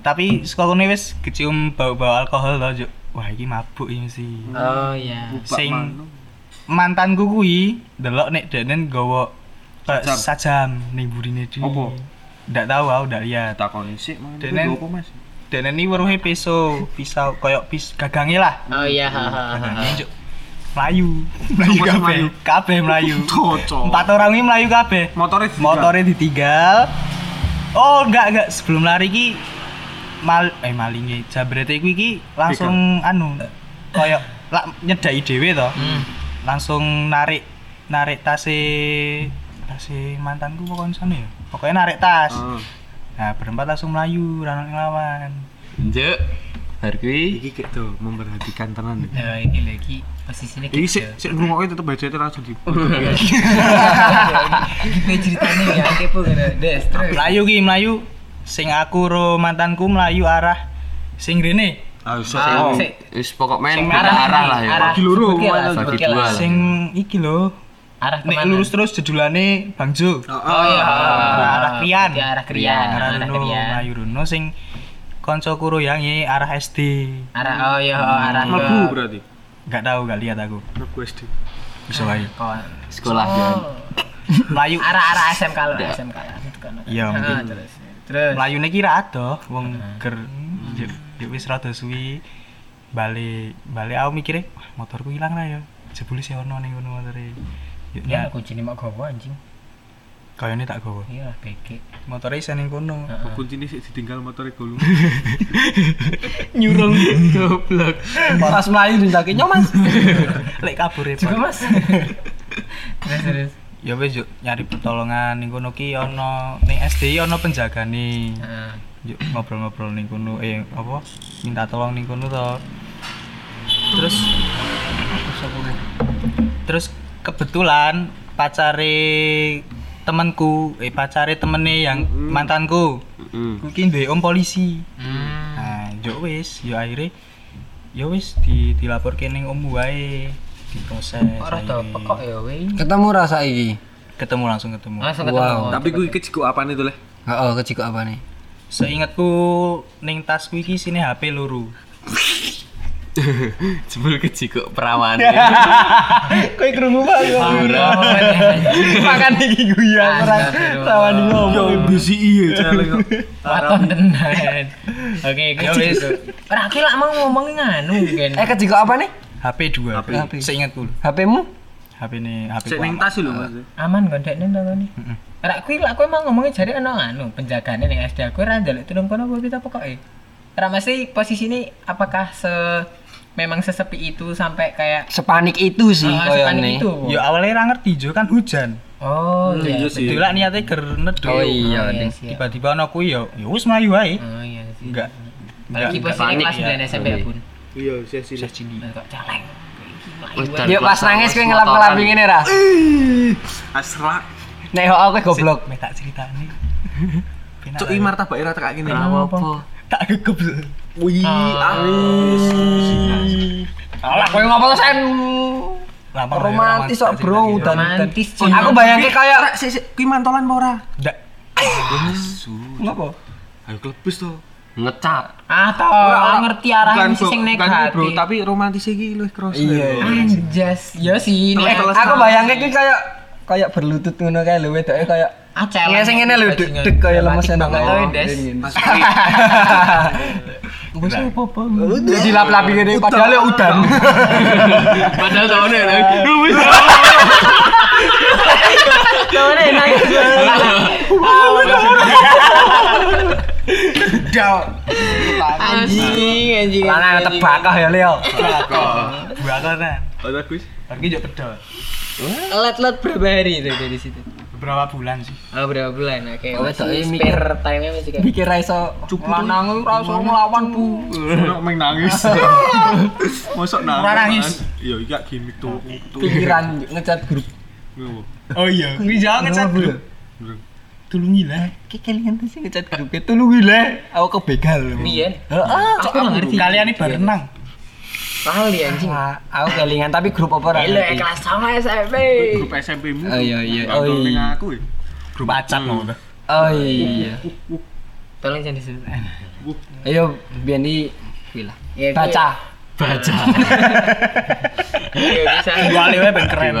Tapi saka kene wis kecium bau-bau alkohol to, Jo. Wah, iki mabuk iki mesti. oh iya Sing mantanku kuwi delok nek denen gawa eh, Sajam. ning burine dhewe. Apa? Ndak tahu aku ndak lihat. takoni sik Denen- apa Mas? Dan ini weruhe peso, pisau koyok pis gagange lah. oh iya ha ha ha melayu. Melayu sih kabeh. melayu? Kabeh melayu. Cocok. Empat orang ini melayu kabeh. Motornya ditinggal. Motornya ditinggal. Oh, enggak enggak sebelum lari ki mal eh malinge jambrete kuwi iki langsung anu koyo lak nyedaki dhewe to. Langsung narik narik tase tase mantanku pokoknya sana ya. Pokoknya narik tas. Ah. Nah, berempat langsung melayu rano ngelawan. Juk. Bar kuwi Iki kayak tuh memperhatikan tenan. ya. Nah, ini lagi posisinya Iki sik sik ngrungokke tetep baca itu langsung di. Gimana ceritanya ya kepo kan. Des, terus. Melayu ki melayu sing aku ro mantanku melayu arah sing rene. Ah. Ah, Oh, sik. wis pokok main beda arah lah ya. Arah Bagi loro, bagi dua. Sing iki lho. Arah Nek ke mana? lurus terus jedulane Bang Jo. Oh iya. arah Krian. Arah Krian. Arah Arah Runo, Krian. melayu Runo sing koncoku yang iki arah SD. Arah oh iya arah Mlebu berarti. Enggak tahu enggak lihat aku. Mlebu SD. Bisa wae. Kon. Sekolah ya. Melayu Arah-arah SMK lo, SMK lah. Kan. Iya, Ah, mungkin. terus. Terus. Melayune ki ra adoh wong ger yo yo wis rada suwi balik balik aku mikirnya wah motorku hilang lah ya jebule sih ono ning ngono motore Ya aku jini mak gowo anjing. kayane tak gowo Iya, beke. Motore isih ning kono Kuncine sik ditinggal motore gulung. nyurung Goblok. Pas melayu dintake nyomas. lek kabur ya Juga Mas. terus terus. ya wis yuk nyari pertolongan ning kono ki ono ning SD ono penjagane Heeh. yuk ngobrol-ngobrol ning kono eh apa minta tolong ning kono to terus terus kebetulan pacare temanku eh pacare temene yang mantanku Heeh. kuwi duwe om polisi Hmm. nah yo wis yo akhirnya yo wis di dilaporke ning om wae diproses Ora tau pekok ya weh. Ketemu rasa iki. ketemu langsung ketemu Langsung ketemu. Wow. Tapi gue iki jigo apaan itu leh? Heeh, kecik apa nih? seingatku ning tasku iki sini HP loro Jebul kejiko perawan. kowe krungu banget makan iki guyon ora rawani ngomong Yo bisi iya kok. Waton tenan. Oke, Ya kecil. wis. Ora ki lak mau ngomongin nganu kan. Eh kecik apa nih? HP dua HP. HP seingatku HP-mu? HP ini HP ning aman. tas lho Mas. Aman kon dekne to nih. Ora kuwi lak kowe mau ngomongin jare ana nganu penjagane ning SD aku ora njaluk tulung kono apa kita pokoke. Ora mesti posisi ini apakah se memang sesepi itu sampai kayak Sepanik itu sih Ah, sepanik koyone. itu. Ya awalnya ra ngerti jo kan hujan. Oh, iya. iya sih. Itu lah niatnya ger nedo. Oh iya, iya, Ding. siap. Tiba-tiba ana kuwi ya ya wis mlayu wae. Oh iya sih. Enggak. Enggak panik kelas ya. 9 SMP ya. Iya, sesi. bisa cini. Nah, kok celeng. Wis dan Yuk pas nangis kowe ngelap-ngelap motoran. ngene ra. Asrak. Nek ho aku goblok. Mek tak ceritani. Penak Cuk martabak ira tekak kene. Ora apa-apa. Tak gegep. Wih, Ah. Alah kowe ngopo sen? Lama Romantis kok, Bro, dan Romantis. Aku bayangke kayak sik sik kuwi mantolan apa ora? Ndak. ngopo? Ayo klebus to. Ngecap. Ah, tau, ora ngerti arahnya Bukan, sing negatif. Bro, tapi romantis iki luwih cross. Iya. Anjas, ya sih. Eh, aku bayangke ki kayak kayak berlutut ngono kae lho wedoke kayak acel. Iya sing ngene lho deg-deg kayak lemes enak banget kae. tau, Des. Pas Wis apa-apa. Dilap-lapi ngene padahal ya udan. Padahal tahunnya Kawane nangis. Anjing, anjing. Lanang tebakah ya Leo. Bakaran. Ada kuis. Lagi yo pedot. Let-let berapa hari itu dari situ? Beberapa bulan sih. Oh, berapa bulan? Oke, Oh, masih mikir- time-nya masih kayak Mikir ra iso lanang ora iso nglawan bu. Ono main nangis. Mosok nangis. Ora nangis. Iya, iki gimmick tuh. Pikiran ngecat grup. Oh iya, kuwi jangan ngecat bro. Tulungi lah. Ki kelingan tuh sih ngecat grup. Tolong gila. Aku kebegal. Biyen. Heeh. Aku ngerti. Kalian ini berenang. Kali anjing. Ah, Aku kelingan tapi grup apa ra?Elo ngerti. kelas sama SMP. Grup SMP-mu. Oh, iya, iya. Gak Oh, tau ning iya. aku ya. Grup acak mau. Oh iya. Tolong jangan disebut. Ayo biyen iki kuwi lah. Ya, kuwi- Baca. Baca. Iya bisa. Wali wae ben keren.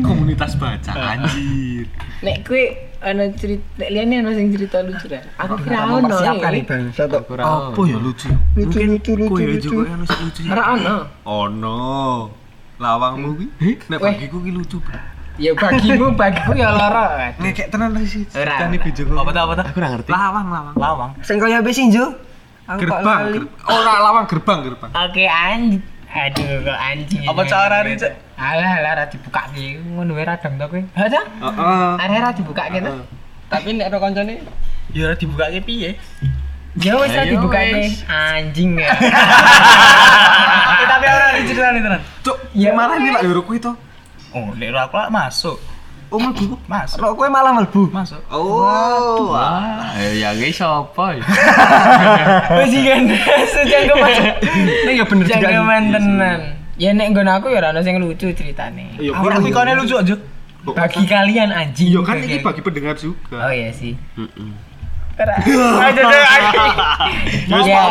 Komunitas baca anjir. Nek kue ana cerita nek liyane ana sing cerita lucu dah. Aku kira ono. Mempersiapkan nih. nih bang. Satu. Apa ya lucu? Lucu lucu lucu. Kowe juga ono sing lucu. Ora ono. Ono. Lawangmu ki nek bagiku ki lucu, Bro. Ya bagimu, bagiku ya loro. Ngekek tenan sih. Ora, Apa tuh apa tuh? Aku ora ngerti. Lawang, lawang. Lawang. Sing kaya apa sih, Jo? Aku kok Gerbang. Ora lawang gerbang, gerbang. Oke anjing. Aduh kok anjing. Apa cara Cek? Alah, alah ra dibuka ki. Ngono wae radang to kowe. Ha, Cak? Heeh. Arek ra dibuka gitu. Tapi nek ada kancane Ya ora dibuka ke piye? Ya wis ra Ayo, dibuka ki. Anjing ya. Tapi ora diceritani tenan. Cuk, Ya, malah ini lak yoro kuwi to. Oh, ora aku lak masuk. Oh, mlebu. Masuk. Rok kowe malah mlebu. Masuk. Oh. Wah, eh, yang ini siapa ya? Wis kan sejangkeman. Nek ya bener juga. Jangkeman tenan. Ya nek nggon aku ya ora ono sing lucu ceritane. Iya, Aku tapi kone lucu aja. Bagi kalian anjing. Iya kan ini bagi pendengar juga. Oh iya sih. Heeh. Ya, ya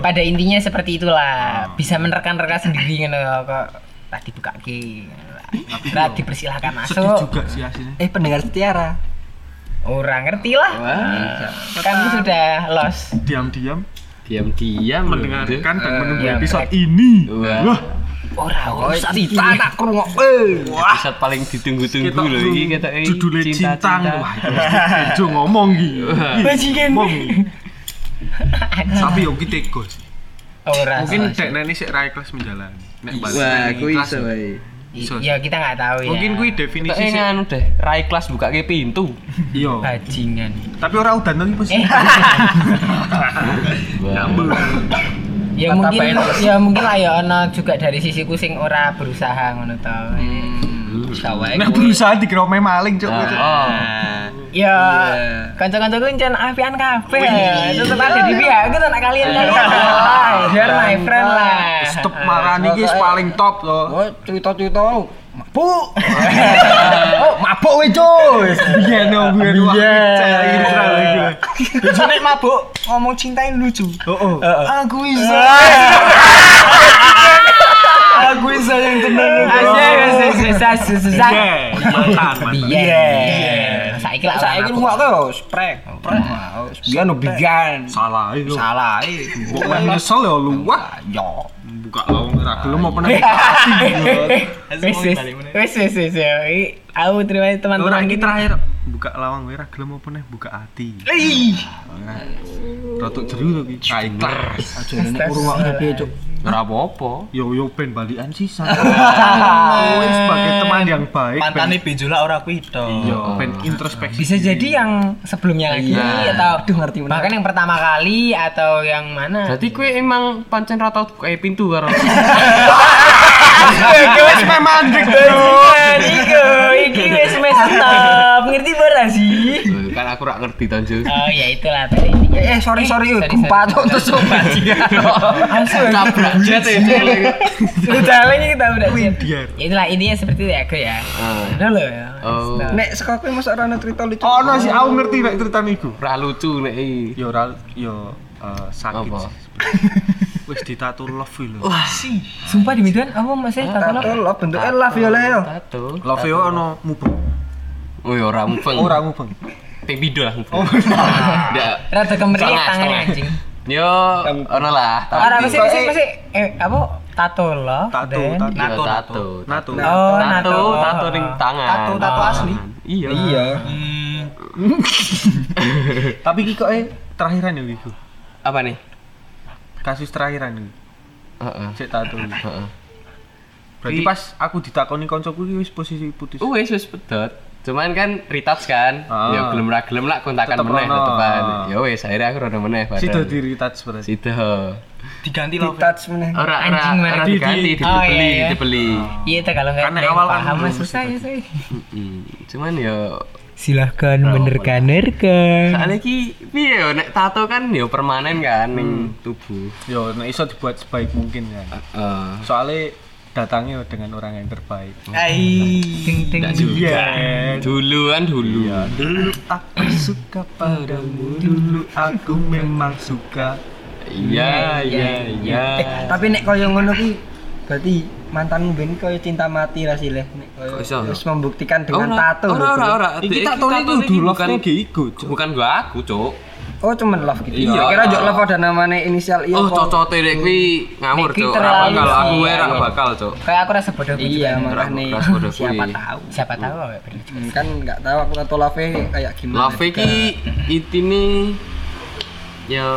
pada intinya seperti itulah bisa menerka-nerka sendiri ngono kok tak dibukake Ora dipersilahkan Sedih masuk juga sih aslinya. Eh pendengar setiara. orang ngerti lah kan sudah los Diam-diam Diam-diam mendengarkan dan Cuk. menunggu iya, episode ini. Wah. Wah, ora Oh, usah cita tak krungokke. Episode paling ditunggu-tunggu loh iki kita judulnya cintang. Wah, Bejo ngomong gitu. bajingan Ngomong. Tapi yo ki sih. ora Mungkin sih. dek nani sik rai kelas menjalani. Nek balik Wah, kuwi iso wae. Iso. ya kita nggak tahu ya Mungkin Kita definisi sih. nganu deh, rai kelas buka ke pintu. Iya. bajingan Tapi ora udan to iki Bos. eh Nyambung. ya mungkin ya mungkin lah ya ono juga dari sisiku sing ora berusaha ngono to Sawae. Nek berusaha dikira main maling, Cuk. Oh. Ya, kanca-kancaku encen apian kabeh. Tetep ada di pihakku tenan kalian kalian. Biar my friend lah. Stop marani wis paling top to. Oh, cerita-cerita mabuk. oh, mabuk weh, Cus. Biyen no, ini terlalu gila. Biasanya mabuk ngomong cintain lucu. Oh, oh. Aku bisa. Aku bisa yang tenang. Asik, susah, susah, susah. Iya, mantan, mantan. Biyen. Saiki lah Saiki aku. rungokke yo sprek. Biyen no bigan. Salah itu. Salah iki. Kok main nyesel ya lu wah. Yo. Buka lawang ora gelem apa nang Wis, wis, wis, wis, wis. Aku terima kasih teman-teman iki kita. terakhir buka lawang ora gelem apa neh buka hati. Rotok jeru to iki. Kai kelas. Aja nek rungokke piye, Cuk. Ora apa-apa. Yo yo ben balikan sisa. Kowe sebagai teman yang baik. Mantane ben- benjola ora kuwi to. Iya, ben introspeksi. Bisa jadi yang sebelumnya lagi Iya. atau Aduh, ngerti bahkan yang pertama kali atau yang mana? Berarti kue emang pancen ra tau buka pintu karo. Iki wis memandek, Bajingan, aku rak ngerti to, Ju. Oh ya itulah tadi intinya. Eh, sorry sorry, sorry, gempa sorry. Cuk, terus bajingan. Langsung Tabrak jet ya. Sudah lagi kita udah. Biar. Ya itulah intinya seperti itu ya aku ya. Ah. Udah loh ya. Oh. Nek saka kowe mosok ora ana cerita lucu. Ono sih aku ngerti nek ceritane iku. Ra lucu nek iki. Yo ora yo eh, sakit. Wis ditato love lho. Sumpah di Medan apa masih tato Tato lo bentuke love yo le yo. Tato. Love yo ono mubeng. Oh ya ora mubeng. Ora mubeng. Pindho lah mubeng. Ndak. Rada Setengah, tangannya anjing. Yo, ono lah. Ora Tapi mesti mesti mesti eh apa tato lo. Tato, tato. Tato. Nato. Oh, Tato, tato ring tangan. Tato, tato asli. Iya. Iya. Tapi iki kok eh terakhiran yo iku. Apa nih? Kasus terakhiran iki. Heeh. Cek tato. Heeh. Berarti pas aku ditakoni koncoku iki wis posisi putus. Wes wis pedot. Cuman kan retouch kan. Ah. Ya gelem ra gelem lah kontakan meneh tetepan. Ya wis akhirnya aku rada meneh bareng. Sido di retouch berarti. Sido. Diganti Di love. touch meneh. Ora ora ora Di- diganti, di- Oh, dibeli, iya, iya. dibeli. Iya itu kalau nggak Karena ada yang awal paham mah susah ya saya. Mm, Cuman ya Silahkan Berapa, menerka-nerka. soalnya ki piye yo nek tato kan yo permanen kan ning Hmm. tubuh. Yo nek iso dibuat sebaik mungkin kan. Heeh. Soalnya datangnya dengan orang yang terbaik. Ai. Ting ting. Enggak juga. Iya. Dulu kan dulu. Dulu aku suka padamu, dulu aku memang suka. Iya iya iya. Eh, tapi nek koyo ngono ki berarti mantanmu ben koyo cinta mati ra sih leh. Nek iso? wis membuktikan dengan Ora, tato. Ora ora ora. Iki tato itu dulu Cuk. bukan gua aku, Cuk. Oh cuman love gitu. Iya. Iya. Kira jok love ada namanya inisial iya Oh, apa? cocote dek kuwi kuwi Cuk. Ora bakal aku wae ra iya. bakal, Cuk. Kayak aku rasa bodoh gitu Iya Ras bodoh siapa tahu. Siapa tahu awake bener. Hmm, kan nggak tahu aku atau love kayak gimana. Love iki intine ya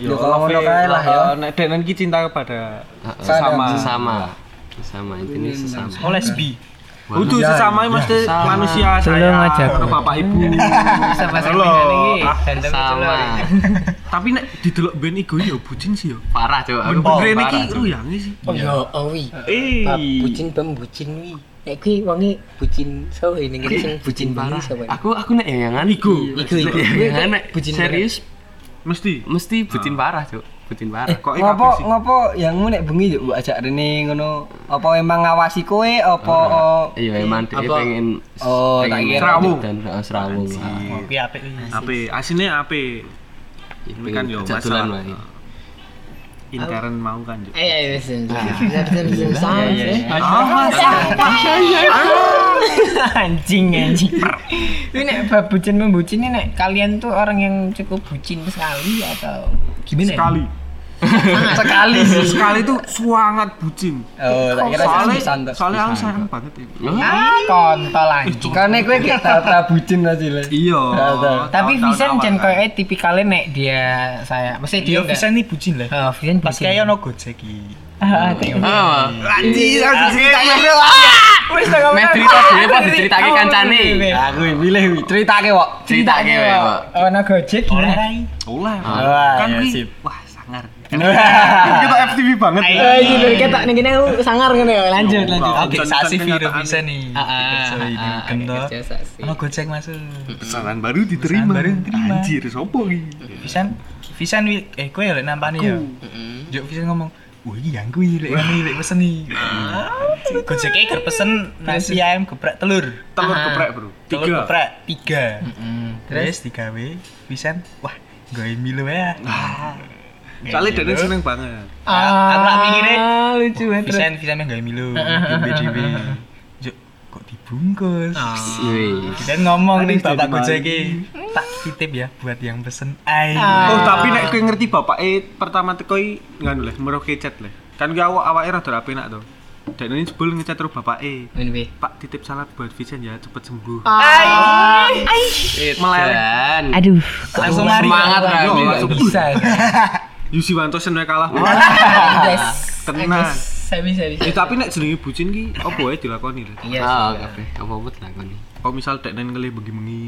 Ya, kalau ngono kae lah ya. Nek denen ki cinta kepada Heeh. Sesama. sesama. Sesama intine sesama. Oh lesbi. Kudu sesama mesti Sama. manusia saya. Bu. bapak ibu. Sama iki. Ah, Sama. Tapi nek didelok ben iku ya bucin sih ya. Parah, Cuk. Aku Bener parah, iki ruyange sih. Oh ya, oh wi. Eh. Bucin bam bucin wi. Nek kuwi wonge bucin so ini ngene sing bucin parah. Aku aku nek yang Iku. Iku iku. Nek Bucin serius Mesti. mesti bucin parah, Cuk. Bucin parah. Kok Ngopo sih? ngopo yang nek bengi yo mbok ajak rene ngono. Apa emang ngawasi kowe apa oh, Iya, emang dia Apa? pengen Oh, tak pengen kira Serawung. dan heeh, serawung. Kopi apik kuwi. Ape? Asine ape? Ini kan yo masalah. Intern mau kan yo. Eh eh wis. Anjing anjing. Ini nek bab bucin membucin ini nek kalian tuh orang yang cukup bucin sekali atau gimana? ya? Sekali. sekali sih. Sekali tuh sangat bucin. Oh, tak kira Soalnya, santai. soalnya aku sayang banget ya. Ah, kontol anjing. Karena kowe ki tata bucin aja lah. Iya. Tapi tahun-tahun Vincent awal jan kan. koyo tipikalnya nek dia saya mesti dia enggak. bisa nih bucin lah. Oh, Vincent Pas bucin. kayak ono Gojek iki. Ah, tengok. Ah, Wis tak Meh cerita dhewe apa diceritake kancane? Aku milih wi, ceritake kok. Ceritake wae. Ono Gojek gimana? Wah, Kan iya, wah. Kita FTV banget. ya. Oh, iya dari ning kene aku sangar ngene ya. Lanjut lanjut. Oke, sasi bisa nih. Ah, ah, ah, gendo. kerja saksi. Ono Gojek masuk. Pesanan baru diterima. baru diterima. Anjir, sopo iki? Visan, Visan wi, eh kowe ya lek nampani ya. Juk Visan ngomong, "Wah, iki yang kuwi lek ngene lek pesen nih." Gojek e ger pesen nasi ayam geprek telur. Telur geprek, Bro. Telur geprek tiga. Terus Terus digawe Visan, wah, gawe Milo ya. Soalnya Denen seneng banget. Ah, aku lak mikire Ah, lucu banget. Visan Visan meh gawe Milo, dhewe Juk, kok dibungkus? Wih. Visan ngomong nih bapak jadi Gojek malu. e, tak titip ya buat yang pesen ay. Oh, tapi nek kowe ngerti bapak eh pertama teko i ngono leh, meroh kecet leh. Kan ki awak awake rada rapi nak to. Dan ini jebul ngecat terus bapak eh. Ini be. Pak titip salam buat Vincent ya cepet sembuh. Meleleh. Aduh. Langsung. Semangat Rami. langsung Bisa. Yusi Wantosen wae kalah. Yes. Tenan. Saya bisa bisa. Eh tapi nek jenenge bucin ki opo wae dilakoni lho. Iya Ah, kabeh. Apa buat lakoni? Kok misal dek neng ngelih bengi-bengi.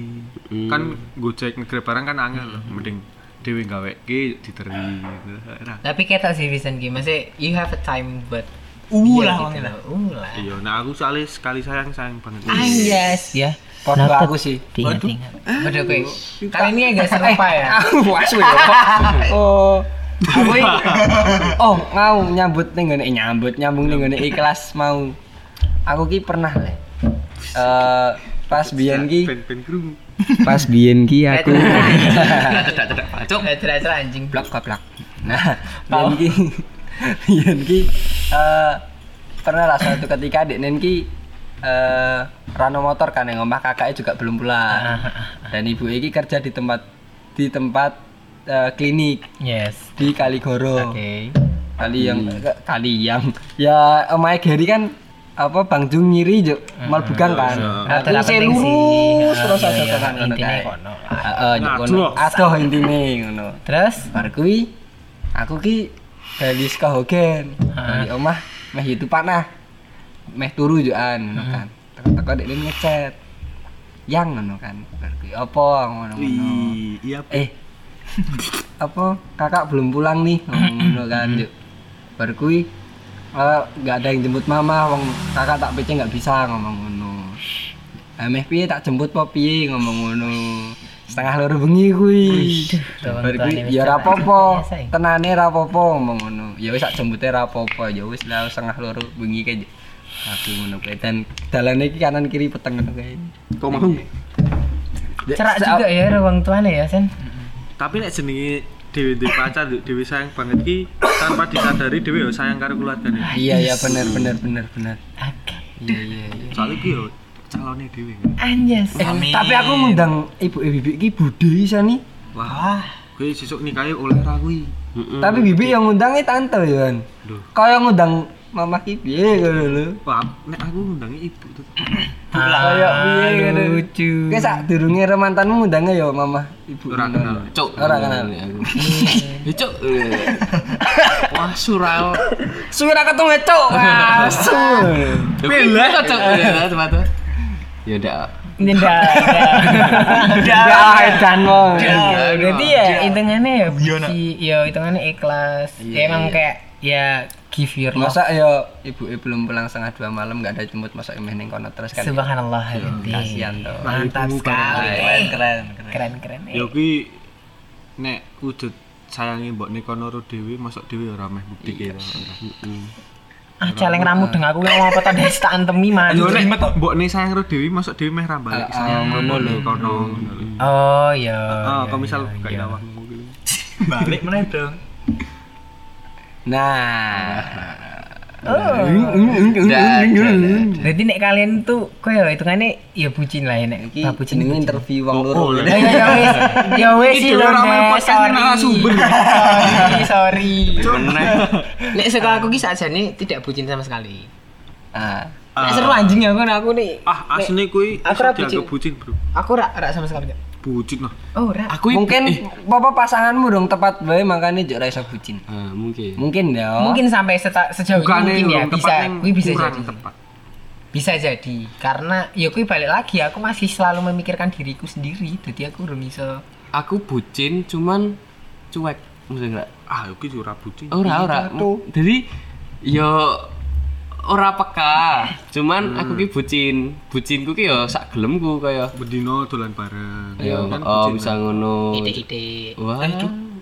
Hmm. Kan Gojek ngegrab barang kan angel lho. Mending dhewe gaweke diteri gitu. Nah, Tapi kata sih Vincent Ki, masih you have a time buat Uh lah. Uh lah. Iya, nah aku soalnya sekali sayang sayang banget. Anjas ya. Foto aku sih. Waduh kowe. Kali ini agak serupa ya. Aku wasu ya. Oh. Aku iki Oh, mau nyambut ning ngene eh, nyambut nyambung ning ngene ikhlas mau. Aku ki pernah le. Eh pas biyen ki pas biyen ki aku Tidak-tidak bacok. Eh, cerah-cerah anjing. blok goblok. Nah, biyen ki biyen ki eh pernah lah suatu ketika Dek Nen ki eh rano motor kan yang omah kakaknya juga belum pulang. Dan ibu iki kerja di tempat di tempat eh, klinik Yes. di Kaligoro. Oke. Kali yang ke- kali yang ya omah Geri kan apa Bang Jung nyiri juk mal bukan kan. Penting sih. lurus Ah, terus iya, aja iya. tenan ngono Intinya kae. kono. Heeh. Ngaduh. Adoh intine ngono. Terus Bar kuwi aku ki bali saka Hogen. Bali omah meh itu panah. Meh turu jukan ngono kan. Teko-teko dek ngechat. Yang ngono kan. Bar kuwi apa ngono-ngono. Iya. Eh. apa kakak belum pulang nih ngomong ngono kan Juk. Bar kuwi eh, nggak ada yang jemput mama wong kakak tak PC nggak bisa ngomong ngono. Ameh piye tak jemput po piye ngomong ngono. Setengah loro bengi kuwi. Bar kuwi ya ora apa-apa. Tenane apa-apa ngomong ngono. Ya wis tak jempute ora apa-apa. Ya wis lah setengah loro bengi kae. Aku ngono kae dan dalane iki kanan kiri peteng ngono kae. Kok mau? cerak juga ya ruang tuane ya, Sen. Tapi nek jenenge dhewe duwe pacar, dhewe sayang banget ki tanpa disadari yo sayang karo keluargane. Ah, Iya iya bener bener bener bener. Oke. Iya iya iya. Soalnya ki yo calone dhewe. Anjas. Eh, tapi aku ngundang ibu ibu iki Bude isa nih. Wah, kuwi sesuk nikahe oleh ra kuwi. Tapi bibi yang ngundangnya tante ya. kan? Kaya ngundang mama ki piye ngono lho. Wah, nek aku ngundangnya ibu tuh. Kaya piye ngono. lucu. Kayak sak durunge re mantanmu ngundangnya ya mama ibu. Ora kenal. Cuk. Ora kenal. aku. Ya cuk. Wah, surau. Suwe ra ketemu cuk. Asu. Bela cuk. Ya, Ya udah. Tidak. Udah edan wong. Berarti ya hitungannya ya Guyon, buci, ya hitungannya ikhlas. Iya, Ya emang iya. kayak ya give your love. Masa ya ibu belum pulang setengah dua malam nggak ada jemput masa emeh ning kono terus kan. Subhanallah Habibi. Kasihan toh. Mantap Ibumu sekali. Keren, keren, keren. Keren keren. Ya kuwi nek wujud sayangi mbok nek kono ro dhewe masuk dhewe ora meh bukti kira. Ah celeng ramu deng aku yang mau apa tadi tak antemi man. Yo nek mbok nek sayang ro dhewe masuk dhewe meh ra balik. Ah, ah, ngono lho kono. Oh ya. Ah, ya, kok misal ya, gak ya. dawah ngono Balik meneh dong. Nah. Berarti nek kalian tuh kok ya hitungannya ya bucin lah ya nek. Nah, bucin. jenenge interview wong loro. oh, lho. Ya ya wes. Ya wes sih main Nek, ini narasumber. Sorry, sorry. Meneh. Nek sekolah aku ki sajane tidak bucin sama sekali. Ah. Nek seru anjing aku aku nih. Ah, asline kuwi Aku ra bucin, Bro. Aku rak rak sama sekali. Bucin lah. Oh, rak. Aku Mungkin apa pasanganmu dong tepat bae makanya jek ra iso bucin. Ah, mungkin. Mungkin ya. Mungkin sampai seta- sejauh Bukannya ini mungkin ya bisa, kui bisa jadi. tepat. Bisa jadi karena ya kui balik lagi aku masih selalu memikirkan diriku sendiri. Jadi aku belum bisa. Aku bucin cuman cuek. Maksudnya enggak? Ah, iki ora bucin. Ora, ora. Jadi yo ora peka. Cuman aku ki bucin. Bucinku ki yo sak gelemku kaya Bendino dolan bareng. yo Kan oh bisa ngono. Ide-ide. Wah,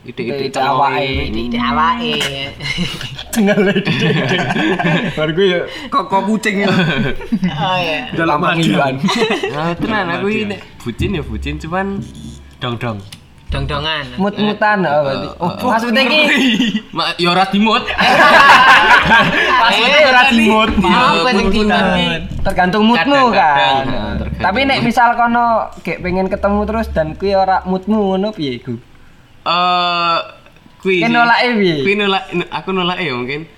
ide-ide Ide awake. Ide-ide awake. Baru gue ya kok kok kucing ya. Oh ya. Dalam panggilan. Nah, tenan aku ini bucin ya bucin cuman dong-dong. Dong-dongan. Mut-mutan oh, berarti. Oh, maksudnya ki Ma, ya ora dimut. Maksudnya ora dimut. Apa sing dimut? tergantung moodmu kan. tergantung Tapi nek misal kono kayak pengen ketemu terus dan kuwi ora moodmu ngono piye iku? Eh kuwi. Nolake piye? Kuwi nolak aku nolak ya mungkin.